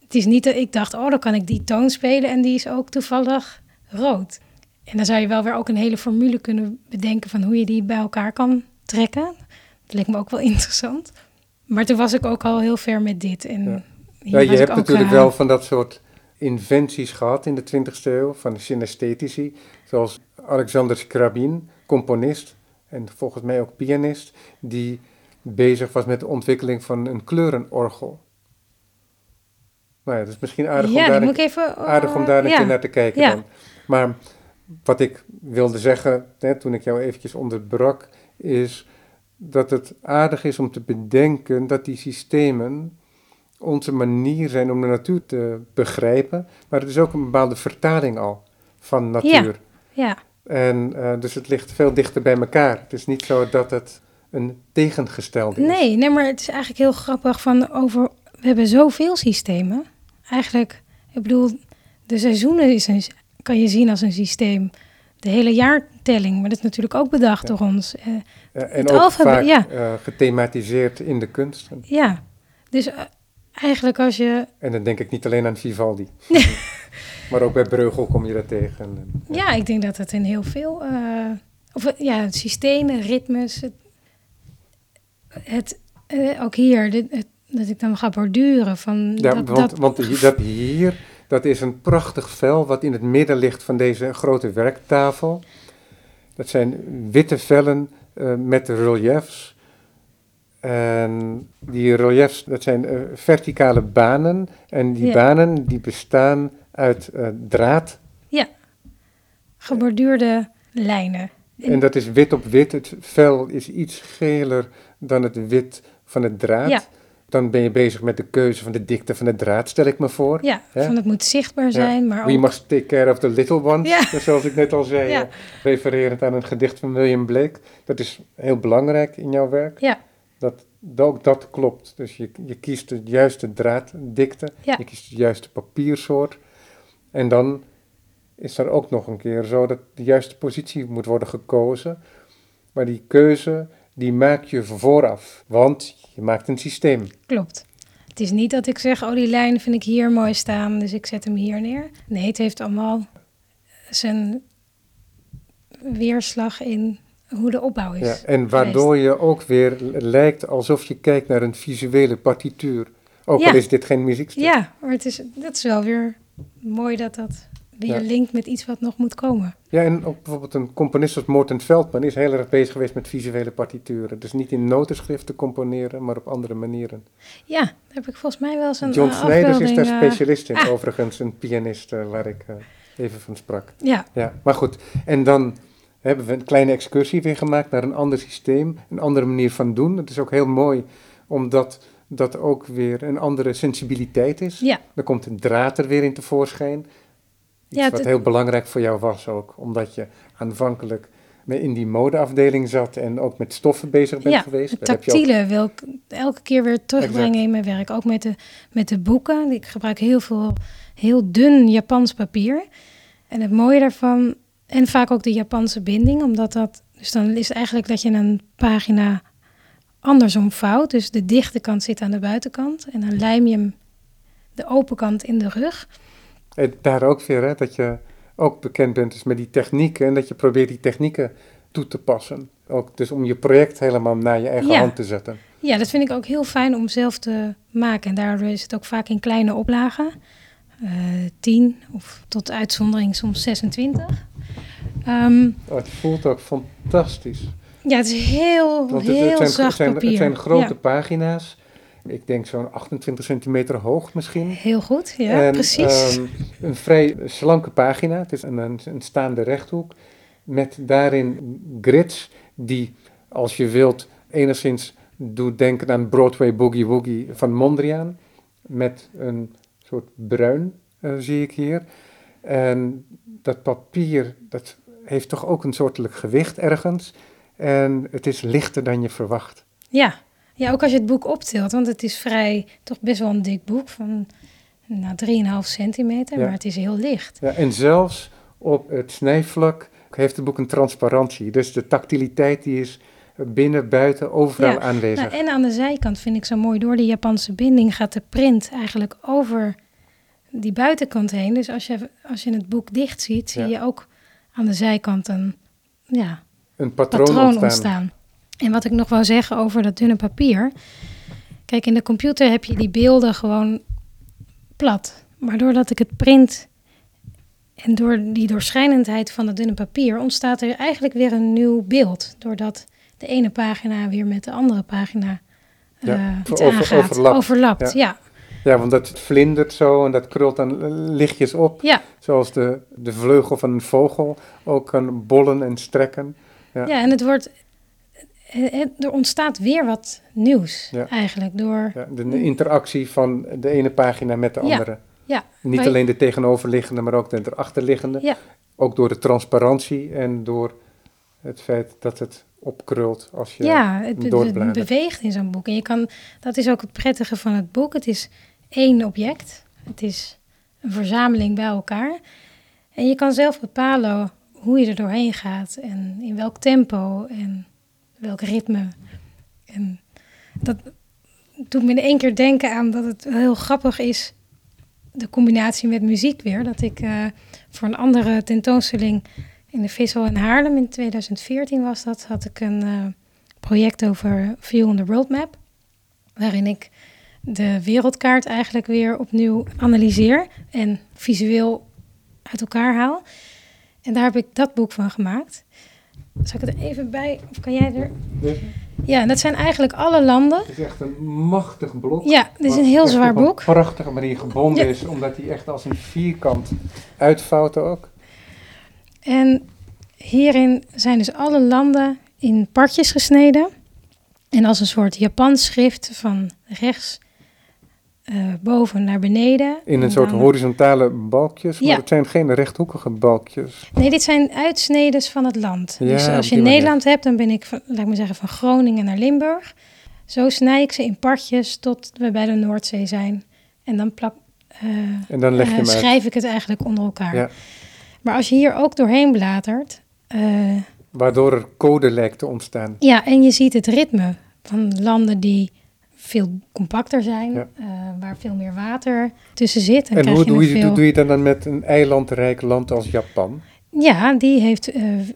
S2: Het is niet dat ik dacht, oh, dan kan ik die toon spelen en die is ook toevallig rood. En dan zou je wel weer ook een hele formule kunnen bedenken van hoe je die bij elkaar kan trekken. Dat leek me ook wel interessant. Maar toen was ik ook al heel ver met dit. En
S1: Ja. je hebt natuurlijk
S2: eh,
S1: wel van dat soort inventies gehad in de 20e eeuw, van de synesthetici, zoals Alexander Scriabin, componist en volgens mij ook pianist, die bezig was met de ontwikkeling van een kleurenorgel. Nou ja, dat is misschien aardig om daar een
S2: even...
S1: aardig om daar een
S2: ja.
S1: keer naar te kijken
S2: Ja.
S1: dan. Maar wat ik wilde zeggen, hè, toen ik jou eventjes onderbrak, is dat het aardig is om te bedenken dat die systemen onze manier zijn om de natuur te begrijpen, maar het is ook een bepaalde vertaling al van natuur.
S2: Ja,
S1: En eh, dus het ligt veel dichter bij elkaar. Het is niet zo dat het een tegengestelde is.
S2: nee, nee, maar het is eigenlijk heel grappig van over... We hebben zoveel systemen. Eigenlijk, ik bedoel, de seizoenen is een, kan je zien als een systeem. De hele jaartelling, maar dat is natuurlijk ook bedacht
S1: Ja.
S2: door ons. Eh,
S1: en
S2: het
S1: ook vaak
S2: ja.
S1: eh, gethematiseerd in de kunsten.
S2: ja, dus eh, eigenlijk als je...
S1: En dan denk ik niet alleen aan Vivaldi. maar ook bij Breugel kom je dat tegen. En,
S2: Ja, ik denk dat het in heel veel... of ja, systemen, ritmes. Het, het, ook hier, dit, het- dat ik dan ga borduren van...
S1: Ja,
S2: dat,
S1: want,
S2: dat,
S1: want dat hier, dat is een prachtig vel wat in het midden ligt van deze grote werktafel. Dat zijn witte vellen eh, met reliefs. En die reliefs, dat zijn eh, verticale banen. En die
S2: Ja.
S1: banen die bestaan uit eh, draad.
S2: geborduurde lijnen.
S1: En dat is wit op wit. Het vel is iets geler dan het wit van het draad.
S2: Ja.
S1: Dan ben je bezig met de keuze van de dikte van de draad, stel ik me voor.
S2: Ja, van het moet zichtbaar zijn, maar
S1: We
S2: ook...
S1: must take care of the little ones,
S2: Ja.
S1: Dus zoals ik net al zei,
S2: Ja.
S1: eh, refererend aan een gedicht van William Blake. Dat is heel belangrijk in jouw werk.
S2: Ja,
S1: Dat, ook dat klopt. Dus je, je kiest de juiste draaddikte,
S2: Ja.
S1: je kiest de juiste papiersoort. En dan is er ook nog een keer zo dat de juiste positie moet worden gekozen. Maar die keuze, die maak je vooraf, want je maakt een systeem.
S2: klopt. Het is niet dat ik zeg, oh die lijn vind ik hier mooi staan, dus ik zet hem hier neer. Nee, het heeft allemaal zijn weerslag in hoe de opbouw is.
S1: Ja, en waardoor je ook weer lijkt alsof je kijkt naar een visuele partituur. Ook al is dit geen muziekstuk.
S2: Ja, maar het is, dat is wel weer mooi dat dat weer linkt met iets wat nog moet komen.
S1: Ja, en ook bijvoorbeeld een componist als Morten Veldman is heel erg bezig geweest met visuele partituren. Dus niet in notenschrift te componeren, maar op andere manieren.
S2: Ja, daar heb ik volgens mij wel eens een
S1: John
S2: eh,
S1: Snijders is daar
S2: eh,
S1: specialist in,
S2: ah.
S1: overigens, een pianist eh, waar ik even van sprak.
S2: Ja,
S1: Ja, maar goed. En dan hebben we een kleine excursie weer gemaakt naar een ander systeem, een andere manier van doen. Het is ook heel mooi, omdat dat ook weer een andere sensibiliteit is.
S2: Ja,
S1: Er komt een draad er weer in tevoorschijn. Iets
S2: Ja,
S1: wat heel belangrijk voor jou was ook, omdat je aanvankelijk in die modeafdeling zat en ook met stoffen bezig bent
S2: Ja,
S1: geweest. heb je ook-
S2: tactiele wil ik elke keer weer terugbrengen
S1: Exact.
S2: in mijn werk. Ook met de, met de boeken. Ik gebruik heel veel, heel dun Japans papier. En het mooie daarvan, en vaak ook de Japanse binding, omdat dat, dus dan is het eigenlijk dat je een pagina andersom vouwt. Dus de dichte kant zit aan de buitenkant en dan lijm je hem de open kant in de rug.
S1: Daar ook weer, hè, dat je ook bekend bent dus met die technieken en dat je probeert die technieken toe te passen. Ook dus om je project helemaal naar je eigen
S2: Ja.
S1: hand te zetten.
S2: Ja, dat vind ik ook heel fijn om zelf te maken. En daardoor is het ook vaak in kleine oplagen. Eh 10 of tot uitzondering soms 26. Ehm,
S1: Oh, het voelt ook fantastisch.
S2: ja, het is heel,
S1: het,
S2: heel
S1: het, zijn,
S2: zacht
S1: het, zijn,
S2: papier.
S1: het zijn grote
S2: Ja,
S1: pagina's. Ik denk zo'n 28 centimeter hoog misschien.
S2: heel goed, ja,
S1: en,
S2: precies.
S1: ehm, een vrij slanke pagina. Het is een, een, een staande rechthoek. Met daarin grids die, als je wilt, enigszins doet denken aan Broadway Boogie Woogie van Mondriaan. Met een soort bruin, eh, zie ik hier. En dat papier, dat heeft toch ook een soortelijk gewicht ergens. En het is lichter dan je verwacht.
S2: ja. Ja, ook als je het boek optilt, want het is vrij, toch best wel een dik boek van nou, 3,5 centimeter,
S1: Ja.
S2: maar het is heel licht.
S1: Ja, en zelfs op het snijvlak heeft het boek een transparantie. Dus de tactiliteit die is binnen, buiten, overal
S2: Ja,
S1: aanwezig.
S2: Nou, en aan de zijkant vind ik zo mooi, door de Japanse binding gaat de print eigenlijk over die buitenkant heen. Dus als je, als je het boek dicht ziet, zie je ook aan de zijkant een ja,
S1: een patroon,
S2: patroon,
S1: ontstaan.
S2: ontstaan. En wat ik nog wou zeggen over dat dunne papier. Kijk, in de computer heb je die beelden gewoon plat. Maar doordat ik het print en door die doorschijnendheid van het dunne papier ontstaat er eigenlijk weer een nieuw beeld. Doordat de ene pagina weer met de andere pagina
S1: Ja,
S2: eh, iets
S1: over-
S2: aangaat.
S1: overlapt.
S2: Overlapt, ja.
S1: Ja, want dat vlindert zo en dat krult dan lichtjes op.
S2: Ja,
S1: Zoals de, de vleugel van een vogel ook kan bollen en strekken. Ja.
S2: ja. en het wordt... Er ontstaat weer wat nieuws
S1: Ja.
S2: eigenlijk door...
S1: Ja, de interactie van de ene pagina met de andere.
S2: Ja,
S1: Niet
S2: maar-
S1: alleen de tegenoverliggende, maar ook de erachterliggende.
S2: Ja.
S1: Ook door de transparantie en door het feit dat het opkrult als je
S2: Ja, het, be-
S1: doorbladert.
S2: het beweegt in zo'n boek. En je kan, dat is ook het prettige van het boek. Het is één object. Het is een verzameling bij elkaar. En je kan zelf bepalen hoe je er doorheen gaat. En in welk tempo en welk ritme. En dat doet me in één keer denken aan dat het heel grappig is. De combinatie met muziek weer. Dat ik eh, voor een andere tentoonstelling in de Vissel in Haarlem in 2014 was dat, had ik een eh, project over View on the World Map. Waarin ik de wereldkaart eigenlijk weer opnieuw analyseer en visueel uit elkaar haal. En daar heb ik dat boek van gemaakt. Zal ik het er even bij, of kan jij er... Ja, dat zijn eigenlijk alle landen.
S1: is echt een machtig blok.
S2: Ja, dit is een heel zwaar
S1: op een
S2: boek.
S1: prachtige manier gebonden
S2: Ja.
S1: is, omdat hij echt als een vierkant uitvouwt ook.
S2: En hierin zijn dus alle landen in partjes gesneden. En als een soort Japans schrift van rechts eh, boven naar beneden.
S1: In een
S2: En
S1: soort
S2: dan-
S1: horizontale balkjes, maar
S2: Ja.
S1: het zijn geen rechthoekige balkjes.
S2: Nee, dit zijn uitsneden van het land.
S1: Ja,
S2: dus als je. Nederland hebt, dan ben ik, van, laat ik maar zeggen, van Groningen naar Limburg. Zo snij ik ze in partjes tot we bij de Noordzee zijn. En dan plak, eh,
S1: En dan leg je
S2: eh, schrijf ik het eigenlijk onder elkaar.
S1: Ja.
S2: Maar als je hier ook doorheen bladert,
S1: Waardoor er code lijkt te ontstaan.
S2: Ja, en je ziet het ritme van landen die veel compacter zijn,
S1: Ja.
S2: eh, waar veel meer water tussen zit. En,
S1: hoe
S2: je
S1: doe je,
S2: veel...
S1: doe je dat dan met een eilandrijk land als Japan?
S2: Ja, die heeft. eh, eh,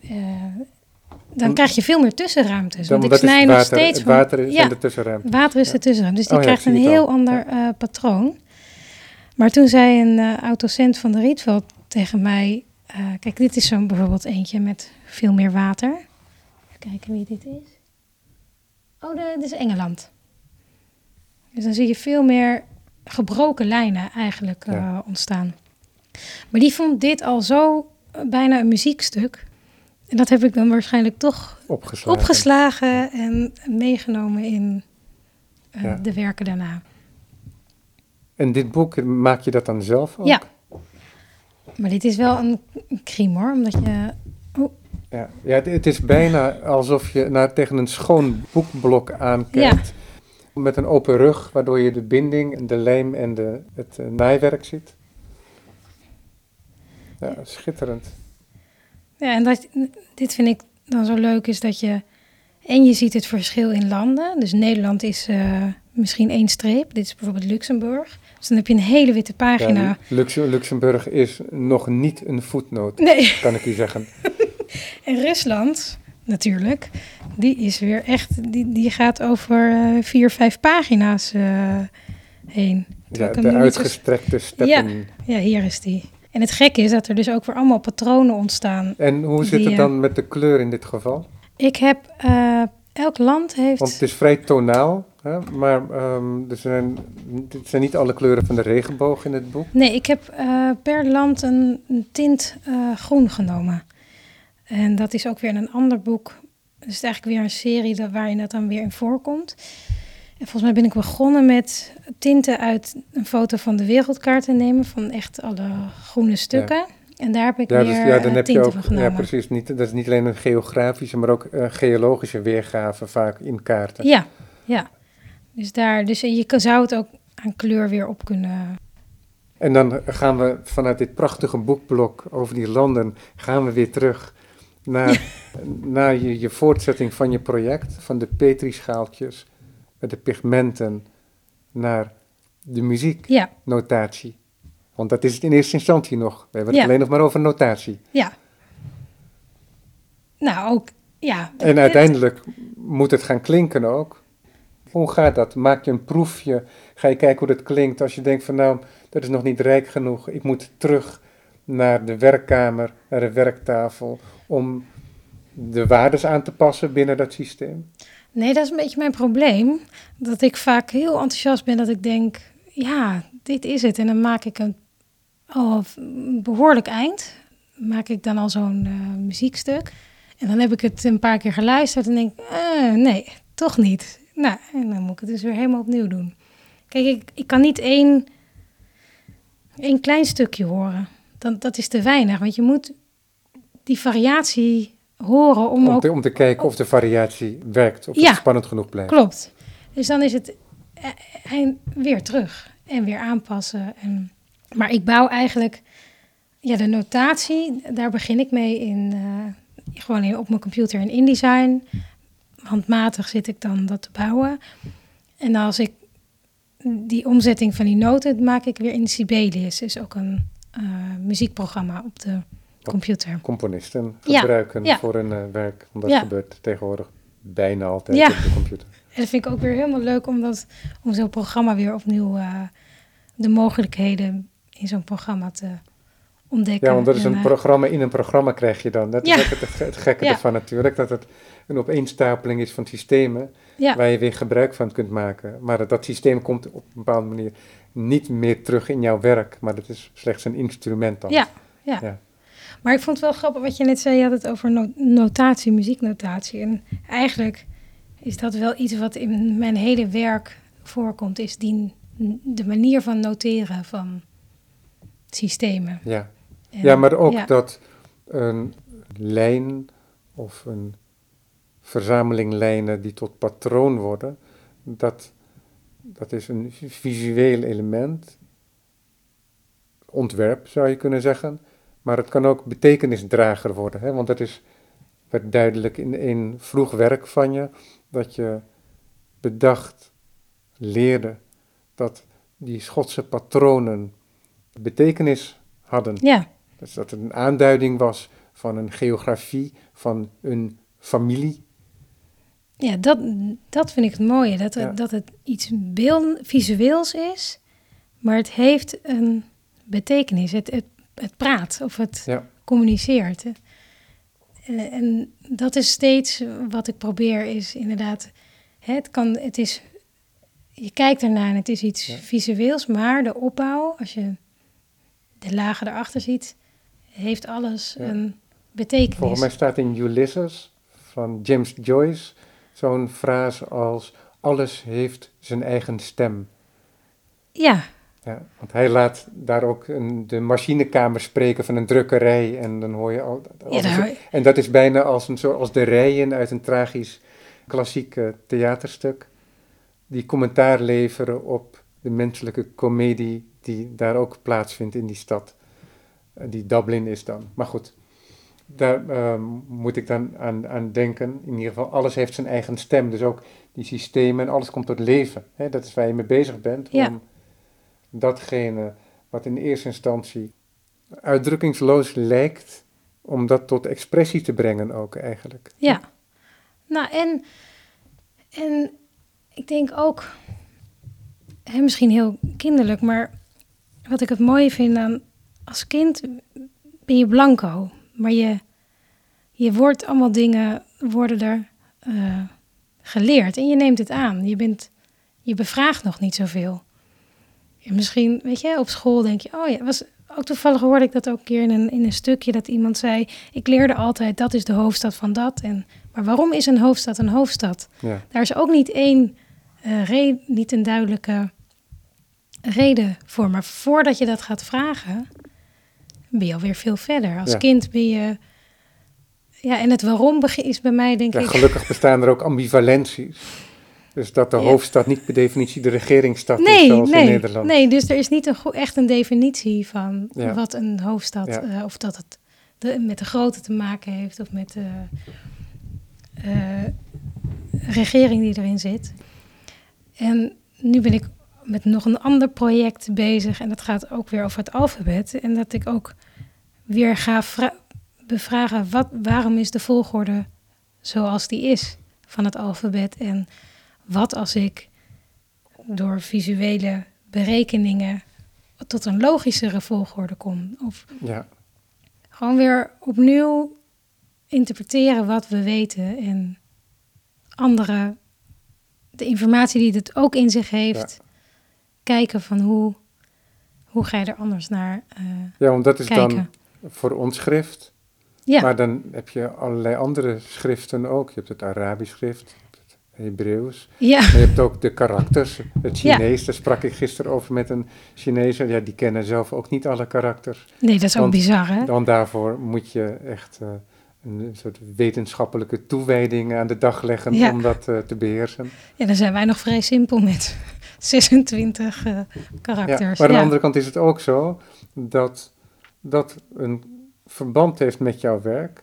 S2: dan krijg je veel meer tussenruimtes.
S1: Dan,
S2: Want ik snij nog steeds van.
S1: water is
S2: ja,
S1: de tussenruimte.
S2: water is
S1: Ja.
S2: de tussenruimte. Dus die
S1: Oh ik
S2: krijgt een heel ander patroon. Maar toen zei een oud-docent van de Rietveld tegen mij... kijk, dit is zo'n bijvoorbeeld eentje met veel meer water. Even kijken wie dit is. Oh, dit is Engeland. Dus dan zie je veel meer gebroken lijnen eigenlijk eh,
S1: Ja.
S2: ontstaan. Maar die vond dit al zo eh, bijna een muziekstuk. En dat heb ik dan waarschijnlijk toch
S1: Opgeslagen.
S2: opgeslagen en meegenomen in eh,
S1: Ja.
S2: de werken daarna.
S1: En dit boek, maak je dat dan zelf ook?
S2: Ja. Maar dit is wel een crime hoor, omdat je...
S1: Ja, ja het, het is bijna alsof je naar, tegen een schoon boekblok aankijkt. Met een open rug, waardoor je de binding, en de lijm en de, het eh, naaiwerk ziet. Ja, schitterend.
S2: Ja, en dat, dit vind ik dan zo leuk is dat je... En je ziet het verschil in landen. Dus Nederland is eh, misschien één streep. Dit is bijvoorbeeld Luxemburg. Dus dan heb je een hele witte pagina.
S1: Ja, Lux- Luxemburg is nog niet een voetnoot,
S2: Nee,
S1: kan ik u zeggen.
S2: en Rusland natuurlijk. Die is weer echt... Die, die gaat over eh, vier, vijf pagina's eh, heen.
S1: Ja, de uitgestrekte steppen.
S2: Ja, hier is die. En het gekke is dat er dus ook weer allemaal patronen ontstaan.
S1: En hoe zit
S2: Die,
S1: het
S2: eh,
S1: dan met de kleur in dit geval?
S2: Ik heb... elk land heeft...
S1: Want het is vrij tonaal, hè? maar ehm, er zijn, het zijn niet alle kleuren van de regenboog in het boek.
S2: Nee, ik heb per land een, een tint groen genomen. En dat is ook weer een ander boek. Dus het is eigenlijk weer een serie dat, waarin dat dan weer in voorkomt. En volgens mij ben ik begonnen met tinten uit een foto van de wereldkaart te nemen. Van echt alle groene stukken. En daar heb ik
S1: Ja,
S2: weer
S1: dus, ja dan
S2: eh,
S1: heb je
S2: tinten
S1: ook,
S2: van genomen.
S1: ja precies, niet, dat is niet alleen een geografische, maar ook eh, geologische weergave vaak in kaarten.
S2: Ja, ja. Dus, daar, dus je zou het ook aan kleur weer op kunnen...
S1: En dan gaan we vanuit dit prachtige boekblok over die landen, gaan we weer terug naar, naar je, je voortzetting van je project, van de petrischaaltjes, met de pigmenten, naar de muzieknotatie.
S2: Ja,
S1: Want dat is het in eerste instantie nog. We hebben het alleen nog maar over notatie.
S2: ja. Nou, ook... Ja,
S1: En uiteindelijk moet het gaan klinken ook. Hoe gaat dat? Maak je een proefje? Ga je kijken hoe dat klinkt? Als je denkt van nou, dat is nog niet rijk genoeg. Ik moet terug naar de werkkamer, naar de werktafel, om de waardes aan te passen binnen dat systeem.
S2: Nee, dat is een beetje mijn probleem. Dat ik vaak heel enthousiast ben dat ik denk, ja, dit is het. En dan maak ik een, een behoorlijk eind. Maak ik dan al zo'n eh, muziekstuk. En dan heb ik het een paar keer geluisterd en denk eh, nee, toch niet. Nou, en dan moet ik het dus weer helemaal opnieuw doen. Kijk, ik, ik kan niet één, één klein stukje horen. Dan, dat is te weinig, want je moet die variatie horen om
S1: Om
S2: ook
S1: te, om te kijken of de variatie werkt, of
S2: Ja.
S1: het spannend genoeg blijft.
S2: Klopt. Dus dan is het eh, eh, weer terug en weer aanpassen. En, maar ik bouw eigenlijk, ja, de notatie, daar begin ik mee in, eh, gewoon in, op mijn computer in InDesign. Handmatig zit ik dan dat te bouwen. En als ik die omzetting van die noten maak ik weer in Sibelius, is ook een muziekprogramma op de computer.
S1: Componisten gebruiken
S2: ja.
S1: voor hun eh, werk. Want dat
S2: Ja.
S1: gebeurt tegenwoordig bijna altijd op de computer.
S2: En dat vind ik ook weer helemaal leuk om, dat, om zo'n programma weer opnieuw eh, de mogelijkheden in zo'n programma te ontdekken.
S1: Ja, want dat is
S2: En,
S1: een
S2: eh,
S1: programma in een programma krijg je dan. Dat is ook het, het gekke ervan natuurlijk, dat het een opeenstapeling is van systemen waar je weer gebruik van kunt maken. Maar dat, dat systeem komt op een bepaalde manier niet meer terug in jouw werk, maar dat is slechts een instrument dan.
S2: Ja, ja.
S1: Ja.
S2: Maar ik vond het wel grappig wat je net zei. Je had het over no- notatie, muzieknotatie. En eigenlijk is dat wel iets wat in mijn hele werk voorkomt. Is die, de manier van noteren van systemen.
S1: Ja.
S2: En-
S1: ja, maar ook
S2: ja.
S1: dat een lijn of een verzameling lijnen die tot patroon worden, dat, dat is een visueel element, ontwerp zou je kunnen zeggen, maar het kan ook betekenisdrager worden, hè? want dat is, werd duidelijk in een vroeg werk van je, dat je bedacht, leerde dat die Schotse patronen betekenis hadden.
S2: Ja,
S1: Dus dat het een aanduiding was van een geografie, van een familie.
S2: Ja dat, dat vind ik het mooie. Dat,
S1: Ja.
S2: dat het iets beeld, visueels is, maar het heeft een betekenis. Het, het, het praat of het
S1: Ja.
S2: communiceert. En, en dat is steeds wat ik probeer, is inderdaad, hè, het, kan, het is, je kijkt ernaar en het is iets
S1: Ja.
S2: visueels, maar de opbouw, als je de lagen erachter ziet, heeft alles een betekenis.
S1: Volgens mij staat in Ulysses van James Joyce zo'n frase als alles heeft zijn eigen stem.
S2: Ja,
S1: Ja, want hij laat daar ook een, de machinekamer spreken van een drukkerij. En dan hoor je al.
S2: ja
S1: een en dat is bijna als, een, soort- als de rijen uit een tragisch klassiek theaterstuk. Die commentaar leveren op de menselijke komedie die daar ook plaatsvindt in die stad. Die Dublin is dan. Maar goed, daar ehm, moet ik dan aan, aan denken. In ieder geval, alles heeft zijn eigen stem. Dus ook die systemen en alles komt tot leven. Hè? Dat is waar je mee bezig bent.
S2: Ja.
S1: Om datgene wat in eerste instantie uitdrukkingsloos lijkt, om dat tot expressie te brengen ook eigenlijk.
S2: ja. Nou, en, en ik denk ook, hè, misschien heel kinderlijk, maar wat ik het mooie vind aan als kind ben je blanco, maar je, je wordt allemaal dingen worden er eh, geleerd en je neemt het aan. Je bent, je bevraagt nog niet zoveel. En misschien, weet je, op school denk je, oh ja, was ook toevallig hoorde ik dat ook een keer in een, in een stukje dat iemand zei, ik leerde altijd dat is de hoofdstad van dat en maar waarom is een hoofdstad een hoofdstad?
S1: Ja,
S2: Daar is ook niet één eh, re- niet een duidelijke reden voor. Maar voordat je dat gaat vragen, ben je alweer veel verder. Als
S1: Ja.
S2: kind ben je. Ja, en het waarom is bij mij, denk
S1: ja,
S2: ik.
S1: gelukkig bestaan er ook ambivalenties. Dus dat de
S2: Ja.
S1: hoofdstad niet per definitie de regeringsstad is,
S2: Nee,
S1: zoals in
S2: nee,
S1: Nederland.
S2: nee, dus er is niet een echt een definitie van wat een hoofdstad, eh, of dat het de, met de grootte te maken heeft, of met de eh, regering die erin zit. En nu ben ik met nog een ander project bezig en dat gaat ook weer over het alfabet. En dat ik ook weer ga vra- bevragen, wat, waarom is de volgorde zoals die is van het alfabet? En wat als ik door visuele berekeningen tot een logischere volgorde kom? Of
S1: Ja,
S2: gewoon weer opnieuw interpreteren wat we weten en andere, de informatie die het ook in zich heeft, kijken van hoe, hoe ga je er anders naar eh,
S1: ja want dat is
S2: kijken.
S1: dan voor ons schrift.
S2: ja,
S1: Maar dan heb je allerlei andere schriften ook. Je hebt het Arabisch schrift, het Hebreeuws.
S2: ja,
S1: Maar je hebt ook de karakters, het
S2: Ja.
S1: Chinees. Daar sprak ik gisteren over met een Chinees. Ja, die kennen zelf ook niet alle karakters.
S2: nee, dat is ook
S1: Want
S2: bizar, hè?
S1: Dan daarvoor moet je echt eh, een soort wetenschappelijke toewijding aan de dag leggen
S2: Ja.
S1: om dat eh, te beheersen.
S2: Ja, dan zijn wij nog vrij simpel met 26 eh,
S1: Ja,
S2: karakters.
S1: maar aan de
S2: Ja.
S1: andere kant is het ook zo dat dat een verband heeft met jouw werk.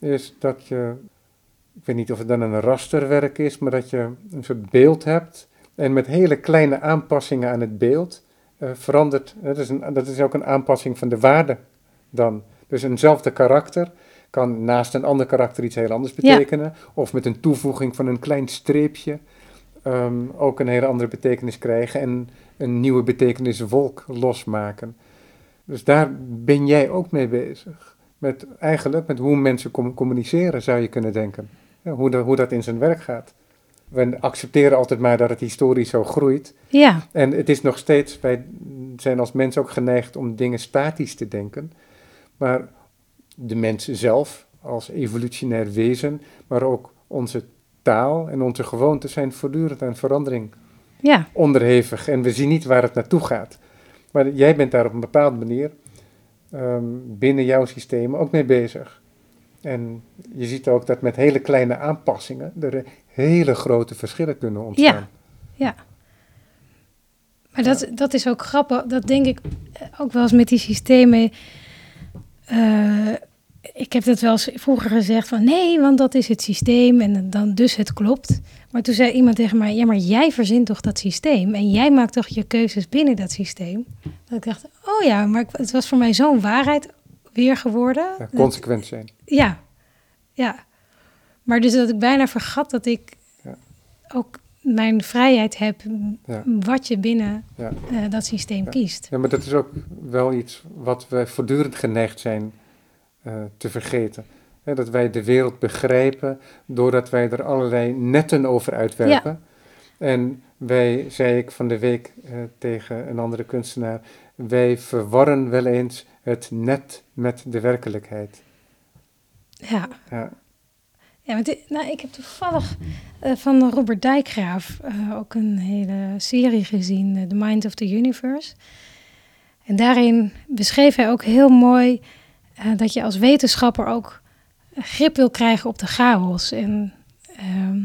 S1: Is dat je, ik weet niet of het dan een rasterwerk is, maar dat je een soort beeld hebt. En met hele kleine aanpassingen aan het beeld eh, verandert. Dat is, een, dat is ook een aanpassing van de waarde dan. Dus eenzelfde karakter kan naast een ander karakter iets heel anders
S2: Ja.
S1: betekenen. Of met een toevoeging van een klein streepje ehm, ook een hele andere betekenis krijgen. En een nieuwe betekeniswolk losmaken. Dus daar ben jij ook mee bezig. Met, eigenlijk met hoe mensen com- communiceren, zou je kunnen denken. Ja, hoe, dat, hoe dat in zijn werk gaat. We accepteren altijd maar dat het historisch zo groeit.
S2: ja,
S1: En het is nog steeds, wij zijn als mens ook geneigd om dingen statisch te denken. Maar de mens zelf, als evolutionair wezen, maar ook onze taal en onze gewoonten zijn voortdurend aan verandering
S2: ja,
S1: onderhevig en we zien niet waar het naartoe gaat. Maar jij bent daar op een bepaalde manier ehm, binnen jouw systeem ook mee bezig. En je ziet ook dat met hele kleine aanpassingen er hele grote verschillen kunnen ontstaan.
S2: ja. Maar dat, dat is ook grappig. Dat denk ik ook wel eens met die systemen. Eh, ik heb dat wel eens vroeger gezegd van nee, want dat is het systeem en dan dus het klopt. Maar toen zei iemand tegen mij, ja, maar jij verzint toch dat systeem en jij maakt toch je keuzes binnen dat systeem. Dat ik dacht, oh ja, maar het was voor mij zo'n waarheid weer geworden.
S1: Ja, consequent zijn.
S2: ja, ja. Maar dus dat ik bijna vergat dat ik
S1: Ja.
S2: ook mijn vrijheid heb
S1: Ja.
S2: wat je binnen
S1: Ja.
S2: eh, dat systeem
S1: Ja.
S2: kiest.
S1: Ja, maar dat is ook wel iets wat wij voortdurend geneigd zijn eh, te vergeten. Dat wij de wereld begrijpen doordat wij er allerlei netten over uitwerpen. En wij, zei ik van de week eh, tegen een andere kunstenaar, wij verwarren wel eens het net met de werkelijkheid.
S2: Ja,
S1: Ja,
S2: Ja, dit- nou, ik heb toevallig eh, van Robert Dijkgraaf eh, ook een hele serie gezien, eh, The Mind of the Universe. En daarin beschreef hij ook heel mooi dat je als wetenschapper ook grip wil krijgen op de chaos. En ehm,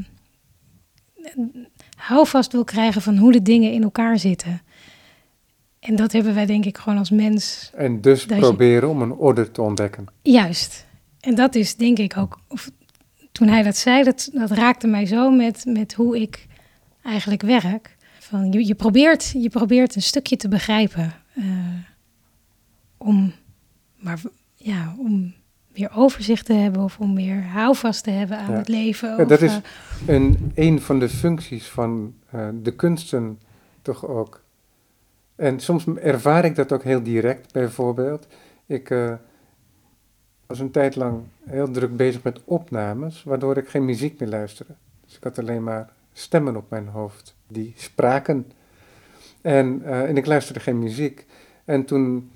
S2: houvast wil krijgen van hoe de dingen in elkaar zitten. En dat hebben wij denk ik gewoon als mens
S1: En dus
S2: je-
S1: proberen om een orde te ontdekken.
S2: Juist. En dat is denk ik ook, of, toen hij dat zei, dat, dat raakte mij zo met, met hoe ik eigenlijk werk. Van, je, je, probeert, je probeert een stukje te begrijpen. eh, om, maar, ja, om meer overzicht te hebben of om meer houvast te hebben aan
S1: Ja.
S2: het leven.
S1: Ja,
S2: of,
S1: dat is
S2: eh,
S1: een, een van de functies van eh, de kunsten toch ook. En soms ervaar ik dat ook heel direct, bijvoorbeeld. Ik was een tijd lang heel druk bezig met opnames, waardoor ik geen muziek meer luisterde. Dus ik had alleen maar stemmen op mijn hoofd, die spraken. En, eh, en ik luisterde geen muziek. En toen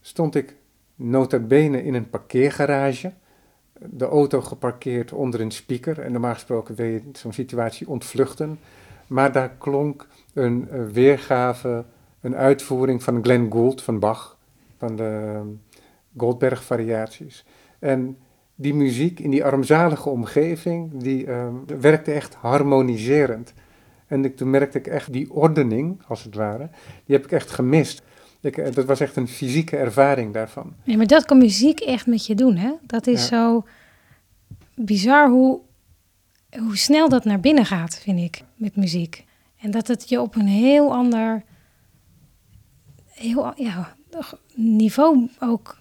S1: stond ik nota bene in een parkeergarage de auto geparkeerd onder een speaker. En normaal gesproken wil je zo'n situatie ontvluchten. Maar daar klonk een, eh, weergave, een uitvoering van Glenn Gould van Bach, van de Goldberg-variaties. En die muziek in die armzalige omgeving, die ehm, werkte echt harmoniserend. En ik, toen merkte ik echt die ordening, als het ware, die heb ik echt gemist. Ik, eh, dat was echt een fysieke ervaring daarvan.
S2: Ja, maar dat kan muziek echt met je doen, hè? Dat is
S1: Ja.
S2: zo bizar hoe, hoe snel dat naar binnen gaat, vind ik, met muziek. En dat het je op een heel ander heel, ja, niveau ook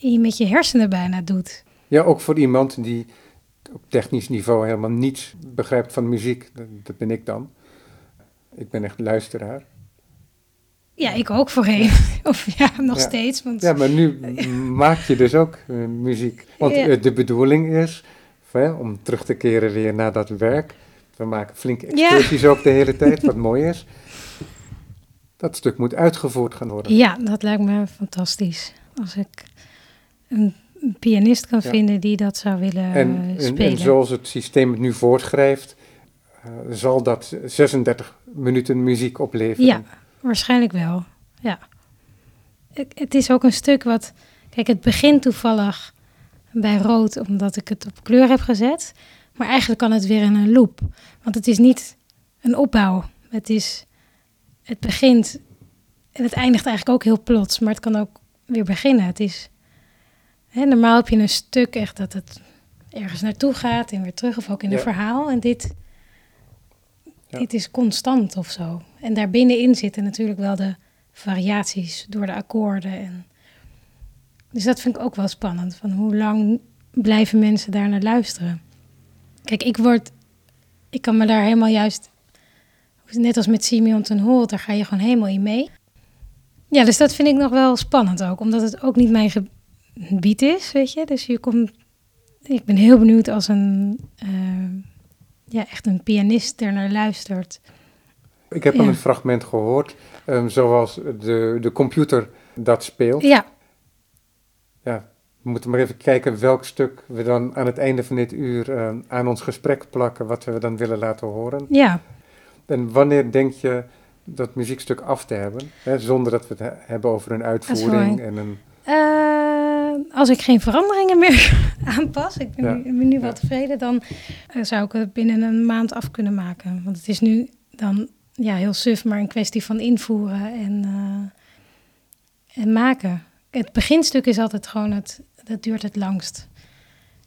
S2: met je hersenen bijna doet.
S1: Ja, ook voor iemand die op technisch niveau helemaal niets begrijpt van muziek. Dat, dat ben ik dan. Ik ben echt luisteraar.
S2: Ja, ik ook voorheen. Of ja, nog
S1: Ja.
S2: steeds. Want
S1: Ja, maar nu maak je dus ook eh, muziek. Want
S2: Ja.
S1: eh, de bedoeling is om terug te keren weer naar dat werk. We maken flinke
S2: Ja.
S1: excursies ook de hele tijd, wat mooi is. Dat stuk moet uitgevoerd gaan worden.
S2: Ja, dat lijkt me fantastisch. Als ik een, een pianist kan
S1: Ja.
S2: vinden die dat zou willen
S1: En,
S2: eh,
S1: en,
S2: spelen.
S1: en zoals het systeem het nu voortschrijft, eh, zal dat 36 minuten muziek opleveren.
S2: Ja, waarschijnlijk wel. Ja. Het, het is ook een stuk wat. Kijk, het begint toevallig bij rood, omdat ik het op kleur heb gezet. Maar eigenlijk kan het weer in een loop. Want het is niet een opbouw. Het is. Het begint. En het eindigt eigenlijk ook heel plots. Maar het kan ook weer beginnen. Het is. Hè, normaal heb je een stuk echt dat het ergens naartoe gaat en weer terug. Of ook in een verhaal. En dit.
S1: Ja.
S2: Dit is constant of zo. En daar binnenin zitten natuurlijk wel de variaties door de akkoorden. En... Dus dat vind ik ook wel spannend. Van hoe lang blijven mensen daar naar luisteren? Kijk, ik word... Ik kan me daar helemaal juist... Net als met Simeon ten Holt, daar ga je gewoon helemaal in mee. Ja, dus dat vind ik nog wel spannend ook. Omdat het ook niet mijn gebied is, weet je. Dus je komt... Ik ben heel benieuwd als een... eh, ja, echt een pianist er naar luistert.
S1: Ik heb al
S2: Ja.
S1: een fragment gehoord, ehm, zoals de, de computer dat speelt.
S2: Ja,
S1: Ja, we moeten maar even kijken welk stuk we dan aan het einde van dit uur ehm, aan ons gesprek plakken, wat we dan willen laten horen.
S2: ja.
S1: En wanneer denk je dat muziekstuk af te hebben, hè, zonder dat we het he- hebben over een uitvoering en een...
S2: Eh, als ik geen veranderingen meer aanpas, ik ben,
S1: Ja.
S2: nu, ben nu wel tevreden, dan eh, zou ik het binnen een maand af kunnen maken. Want het is nu dan ja, heel suf, maar een kwestie van invoeren en, eh, en maken. Het beginstuk is altijd gewoon het, dat duurt het langst.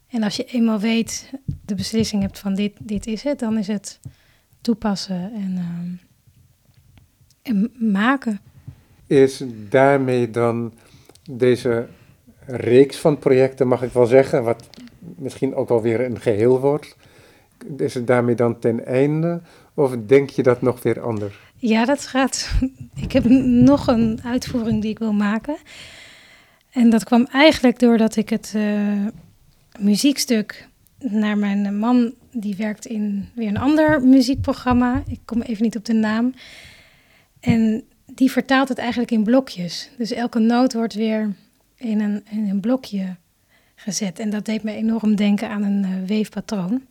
S2: En als je eenmaal weet, de beslissing hebt van dit, dit is het, dan is het toepassen en, ehm, en maken.
S1: Is daarmee dan deze reeks van projecten, mag ik wel zeggen, wat misschien ook wel weer een geheel wordt, is het daarmee dan ten einde? Of denk je dat nog weer anders?
S2: Ja, dat gaat. Ik heb nog een uitvoering die ik wil maken. En dat kwam eigenlijk doordat ik het eh, muziekstuk naar mijn man, die werkt in weer een ander muziekprogramma. Ik kom even niet op de naam. En die vertaalt het eigenlijk in blokjes. Dus elke noot wordt weer in een, in een blokje gezet. En dat deed me enorm denken aan een eh, weefpatroon.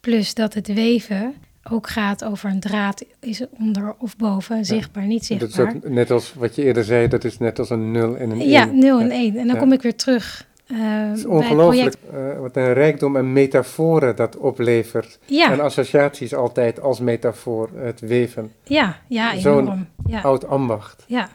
S2: Plus dat het weven ook gaat over een draad, is onder of boven, zichtbaar, niet
S1: Dat is
S2: zichtbaar.
S1: ook net als wat je eerder zei, dat is net als een 0 en een 1.
S2: Ja, 0 en 1. En dan
S1: Ja.
S2: kom ik weer terug eh,
S1: Het is ongelooflijk
S2: project.
S1: eh, wat een rijkdom en metaforen dat oplevert.
S2: Ja,
S1: En associaties altijd als metafoor, het weven.
S2: ja, ja,
S1: zo'n
S2: enorm. Ja,
S1: Oud ambacht.
S2: ja.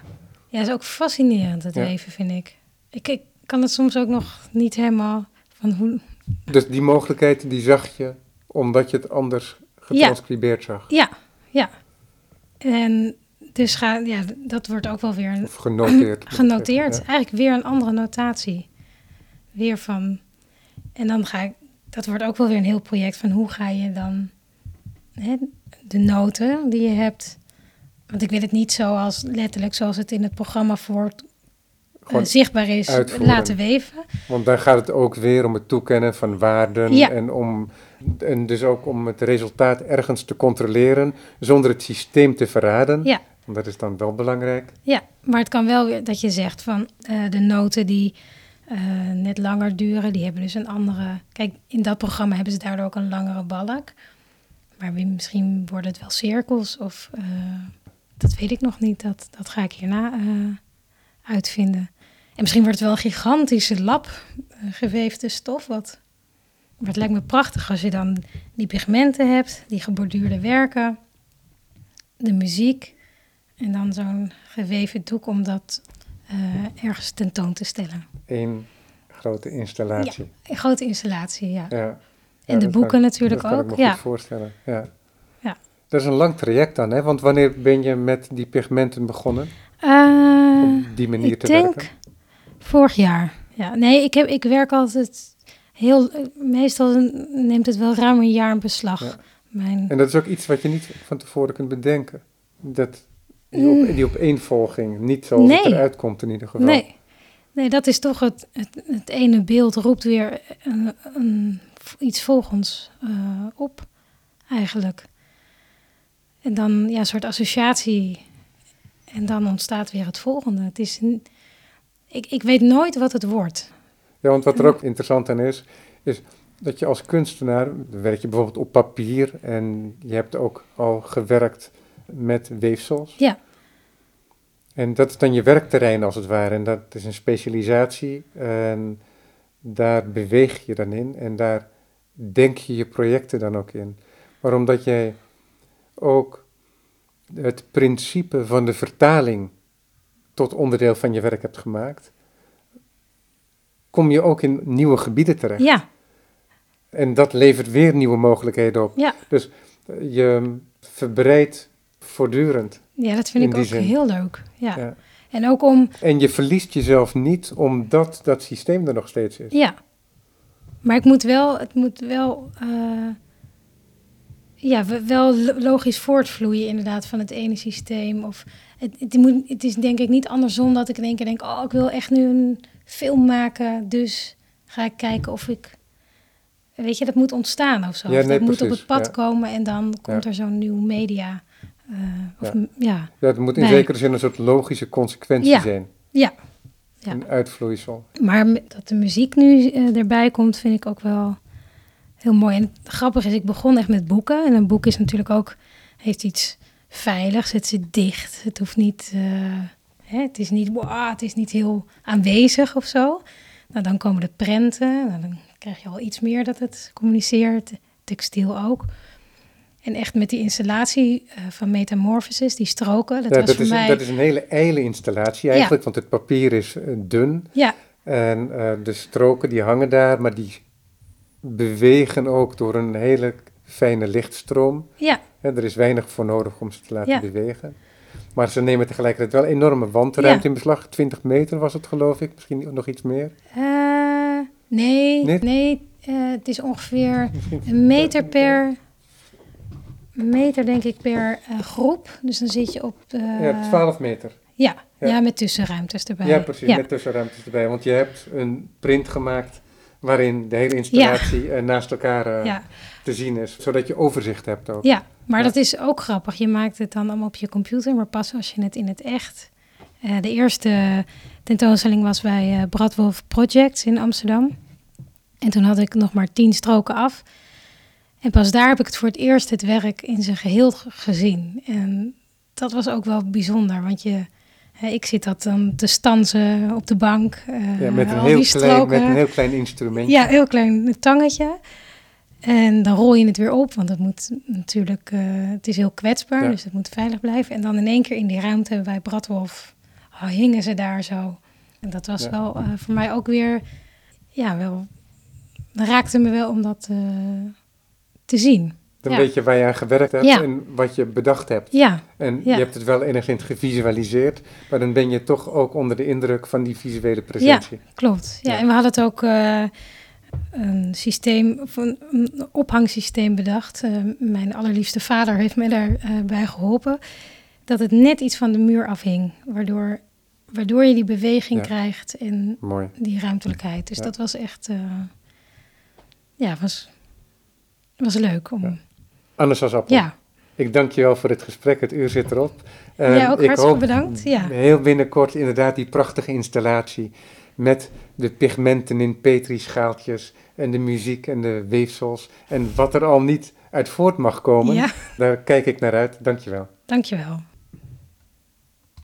S2: ja, het is ook fascinerend, het weven, vind ik. Ik. Ik kan het soms ook nog niet helemaal van hoe...
S1: Dus die mogelijkheid die zag je omdat je het anders getranscribeerd zag.
S2: Ja, ja. En dus ga, ja, dat wordt ook wel weer
S1: Of genoteerd.
S2: genoteerd.
S1: zeggen,
S2: Eigenlijk weer een andere notatie. Weer van. En dan ga ik. Dat wordt ook wel weer een heel project van hoe ga je dan hè, de noten die je hebt. Want ik wil het niet zoals letterlijk zoals het in het programma voor
S1: ja. Gewoon,
S2: zichtbaar is
S1: uitvoeren.
S2: laten weven.
S1: want daar gaat het ook weer om het toekennen van waarden.
S2: Ja.
S1: En, om, en dus ook om het resultaat ergens te controleren zonder het systeem te verraden.
S2: Ja.
S1: Want dat is dan wel belangrijk.
S2: Ja, maar het kan wel weer dat je zegt van eh, de noten die eh, net langer duren, die hebben dus een andere. Kijk, in dat programma hebben ze daardoor ook een langere balk. Maar misschien worden het wel cirkels of eh, dat weet ik nog niet. Dat, dat ga ik hierna eh, uitvinden. En misschien wordt het wel een gigantische lap eh, geweefde stof. Wat, maar het lijkt me prachtig als je dan die pigmenten hebt, die geborduurde werken, de muziek. En dan zo'n geweven doek om dat eh, ergens tentoon te stellen.
S1: Eén grote installatie.
S2: Een grote installatie, ja.
S1: Ja. Ja,
S2: En de boeken
S1: kan-
S2: natuurlijk
S1: dat kan
S2: ook.
S1: ik me
S2: Ja.
S1: goed voorstellen. Ja.
S2: Ja.
S1: Dat is een lang traject dan, hè? Want wanneer ben je met die pigmenten begonnen?
S2: Eh,
S1: Op die manier
S2: ik
S1: te
S2: denk
S1: werken?
S2: Vorig jaar. Ja, nee, ik, heb, ik werk altijd heel... Meestal neemt het wel ruim een jaar in beslag.
S1: Ja.
S2: Mijn,
S1: En dat is ook iets wat je niet van tevoren kunt bedenken. Dat die, op, die opeenvolging, niet het
S2: Nee.
S1: eruit komt in ieder geval.
S2: nee, nee, dat is toch het, het, het ene beeld roept weer een, een, iets volgens eh, op, eigenlijk. En dan ja, een soort associatie. En dan ontstaat weer het volgende. Het is, ik, ik weet nooit wat het wordt.
S1: Ja, want wat er ook interessant aan is, is dat je als kunstenaar, werk je bijvoorbeeld op papier en je hebt ook al gewerkt met weefsels.
S2: Ja.
S1: En dat is dan je werkterrein als het ware. En dat is een specialisatie en daar beweeg je dan in en daar denk je je projecten dan ook in. Maar omdat jij ook het principe van de vertaling tot onderdeel van je werk hebt gemaakt, kom je ook in nieuwe gebieden terecht.
S2: Ja,
S1: En dat levert weer nieuwe mogelijkheden op.
S2: ja.
S1: Dus eh, je verbreidt voortdurend.
S2: ja dat vind
S1: In
S2: ik ook
S1: zin.
S2: heel leuk. Ja.
S1: Ja.
S2: En ook om,
S1: En je verliest jezelf niet omdat dat systeem er nog steeds is.
S2: ja. Maar ik moet wel, het moet wel, eh, ja, we- wel lo- logisch voortvloeien inderdaad van het ene systeem. Of het, het, moet, het is denk ik niet andersom dat ik in één keer denk, oh, ik wil echt nu een film maken, dus ga ik kijken of ik, weet je, dat moet ontstaan of zo.
S1: Ja,
S2: Of
S1: nee,
S2: dat moet op het pad
S1: ja.
S2: komen en dan komt
S1: Ja.
S2: er zo'n nieuw media. eh, of,
S1: Ja. het moet in zekere zin een soort logische consequentie zijn.
S2: Ja. Ja.
S1: Een uitvloeisel.
S2: Maar dat de muziek nu eh, erbij komt, vind ik ook wel heel mooi. En het grappige is, ik begon echt met boeken. En een boek is natuurlijk ook, heeft iets veiligs. Het zit dicht. Het hoeft niet, eh, hè, het is niet, wow, het is niet heel aanwezig of zo. Nou, dan komen de prenten. Nou, dan krijg je al iets meer dat het communiceert. Textiel ook. En echt met die installatie eh, van Metamorphosis, die stroken. Dat
S1: ja,
S2: was
S1: dat,
S2: voor
S1: is,
S2: mij...
S1: dat is een hele ijle installatie eigenlijk, want het papier is eh, dun.
S2: Ja,
S1: En de stroken die hangen daar, maar die bewegen ook door een hele fijne lichtstroom.
S2: ja,
S1: er is weinig voor nodig om ze te laten
S2: Ja.
S1: bewegen. Maar ze nemen tegelijkertijd wel enorme wandruimte in beslag. 20 meter was het geloof ik, misschien nog iets meer.
S2: Eh, nee,
S1: Nee?
S2: nee, eh, het is ongeveer een meter per, meter denk ik per eh, groep. Dus dan zit je op,
S1: Ja, 12 meter.
S2: ja,
S1: Ja.
S2: met tussenruimtes erbij.
S1: Ja, precies, met tussenruimtes erbij. Want je hebt een print gemaakt waarin de hele installatie eh, naast elkaar eh,
S2: ja,
S1: te zien is. Zodat je overzicht hebt ook.
S2: ja, maar
S1: Ja.
S2: dat is ook grappig. Je maakt het dan allemaal op je computer, maar pas als je het in het echt... eh, de eerste tentoonstelling was bij Bradwolf Projects in Amsterdam. En toen had ik nog maar tien stroken af. En pas daar heb ik het voor het eerst het werk in zijn geheel gezien. En dat was ook wel bijzonder, want je, ik zit dat dan te stansen op de bank. eh,
S1: Ja, met, een heel klein, met een heel klein instrumentje.
S2: Ja, heel klein tangetje. En dan rol je het weer op, want het moet natuurlijk, eh, het is heel kwetsbaar,
S1: Ja.
S2: dus het moet veilig blijven. En dan in één keer in die ruimte bij Bradwolf oh, hingen ze daar zo. En dat was
S1: Ja.
S2: wel eh, voor mij ook weer, ja, wel, dat raakte me wel om dat te zien.
S1: Dan
S2: Ja.
S1: weet je waar je aan gewerkt hebt
S2: Ja.
S1: en wat je bedacht hebt.
S2: Ja,
S1: En
S2: Ja.
S1: je hebt het wel enigszins gevisualiseerd, maar dan ben je toch ook onder de indruk van die visuele presentie.
S2: klopt. Ja,
S1: Ja.
S2: en we hadden het ook eh, een systeem, een, een ophangsysteem bedacht. Eh, mijn allerliefste vader heeft me daarbij bij geholpen. Dat het net iets van de muur afhing, waardoor, waardoor je die beweging
S1: Ja.
S2: krijgt en
S1: Mooi.
S2: die ruimtelijkheid. Dus
S1: Ja.
S2: dat was echt, eh, ja, was, was leuk om,
S1: Ja.
S2: ja.
S1: Anders als appel. Ik dank je wel voor het gesprek. Het uur zit erop. Eh,
S2: Jij ook
S1: ik
S2: hartstikke
S1: hoop
S2: bedankt. Ja.
S1: Heel binnenkort inderdaad die prachtige installatie met de pigmenten in petrischaaltjes en de muziek en de weefsels en wat er al niet uit voort mag komen.
S2: ja,
S1: Daar kijk ik naar uit. Dank je wel.
S2: dankjewel.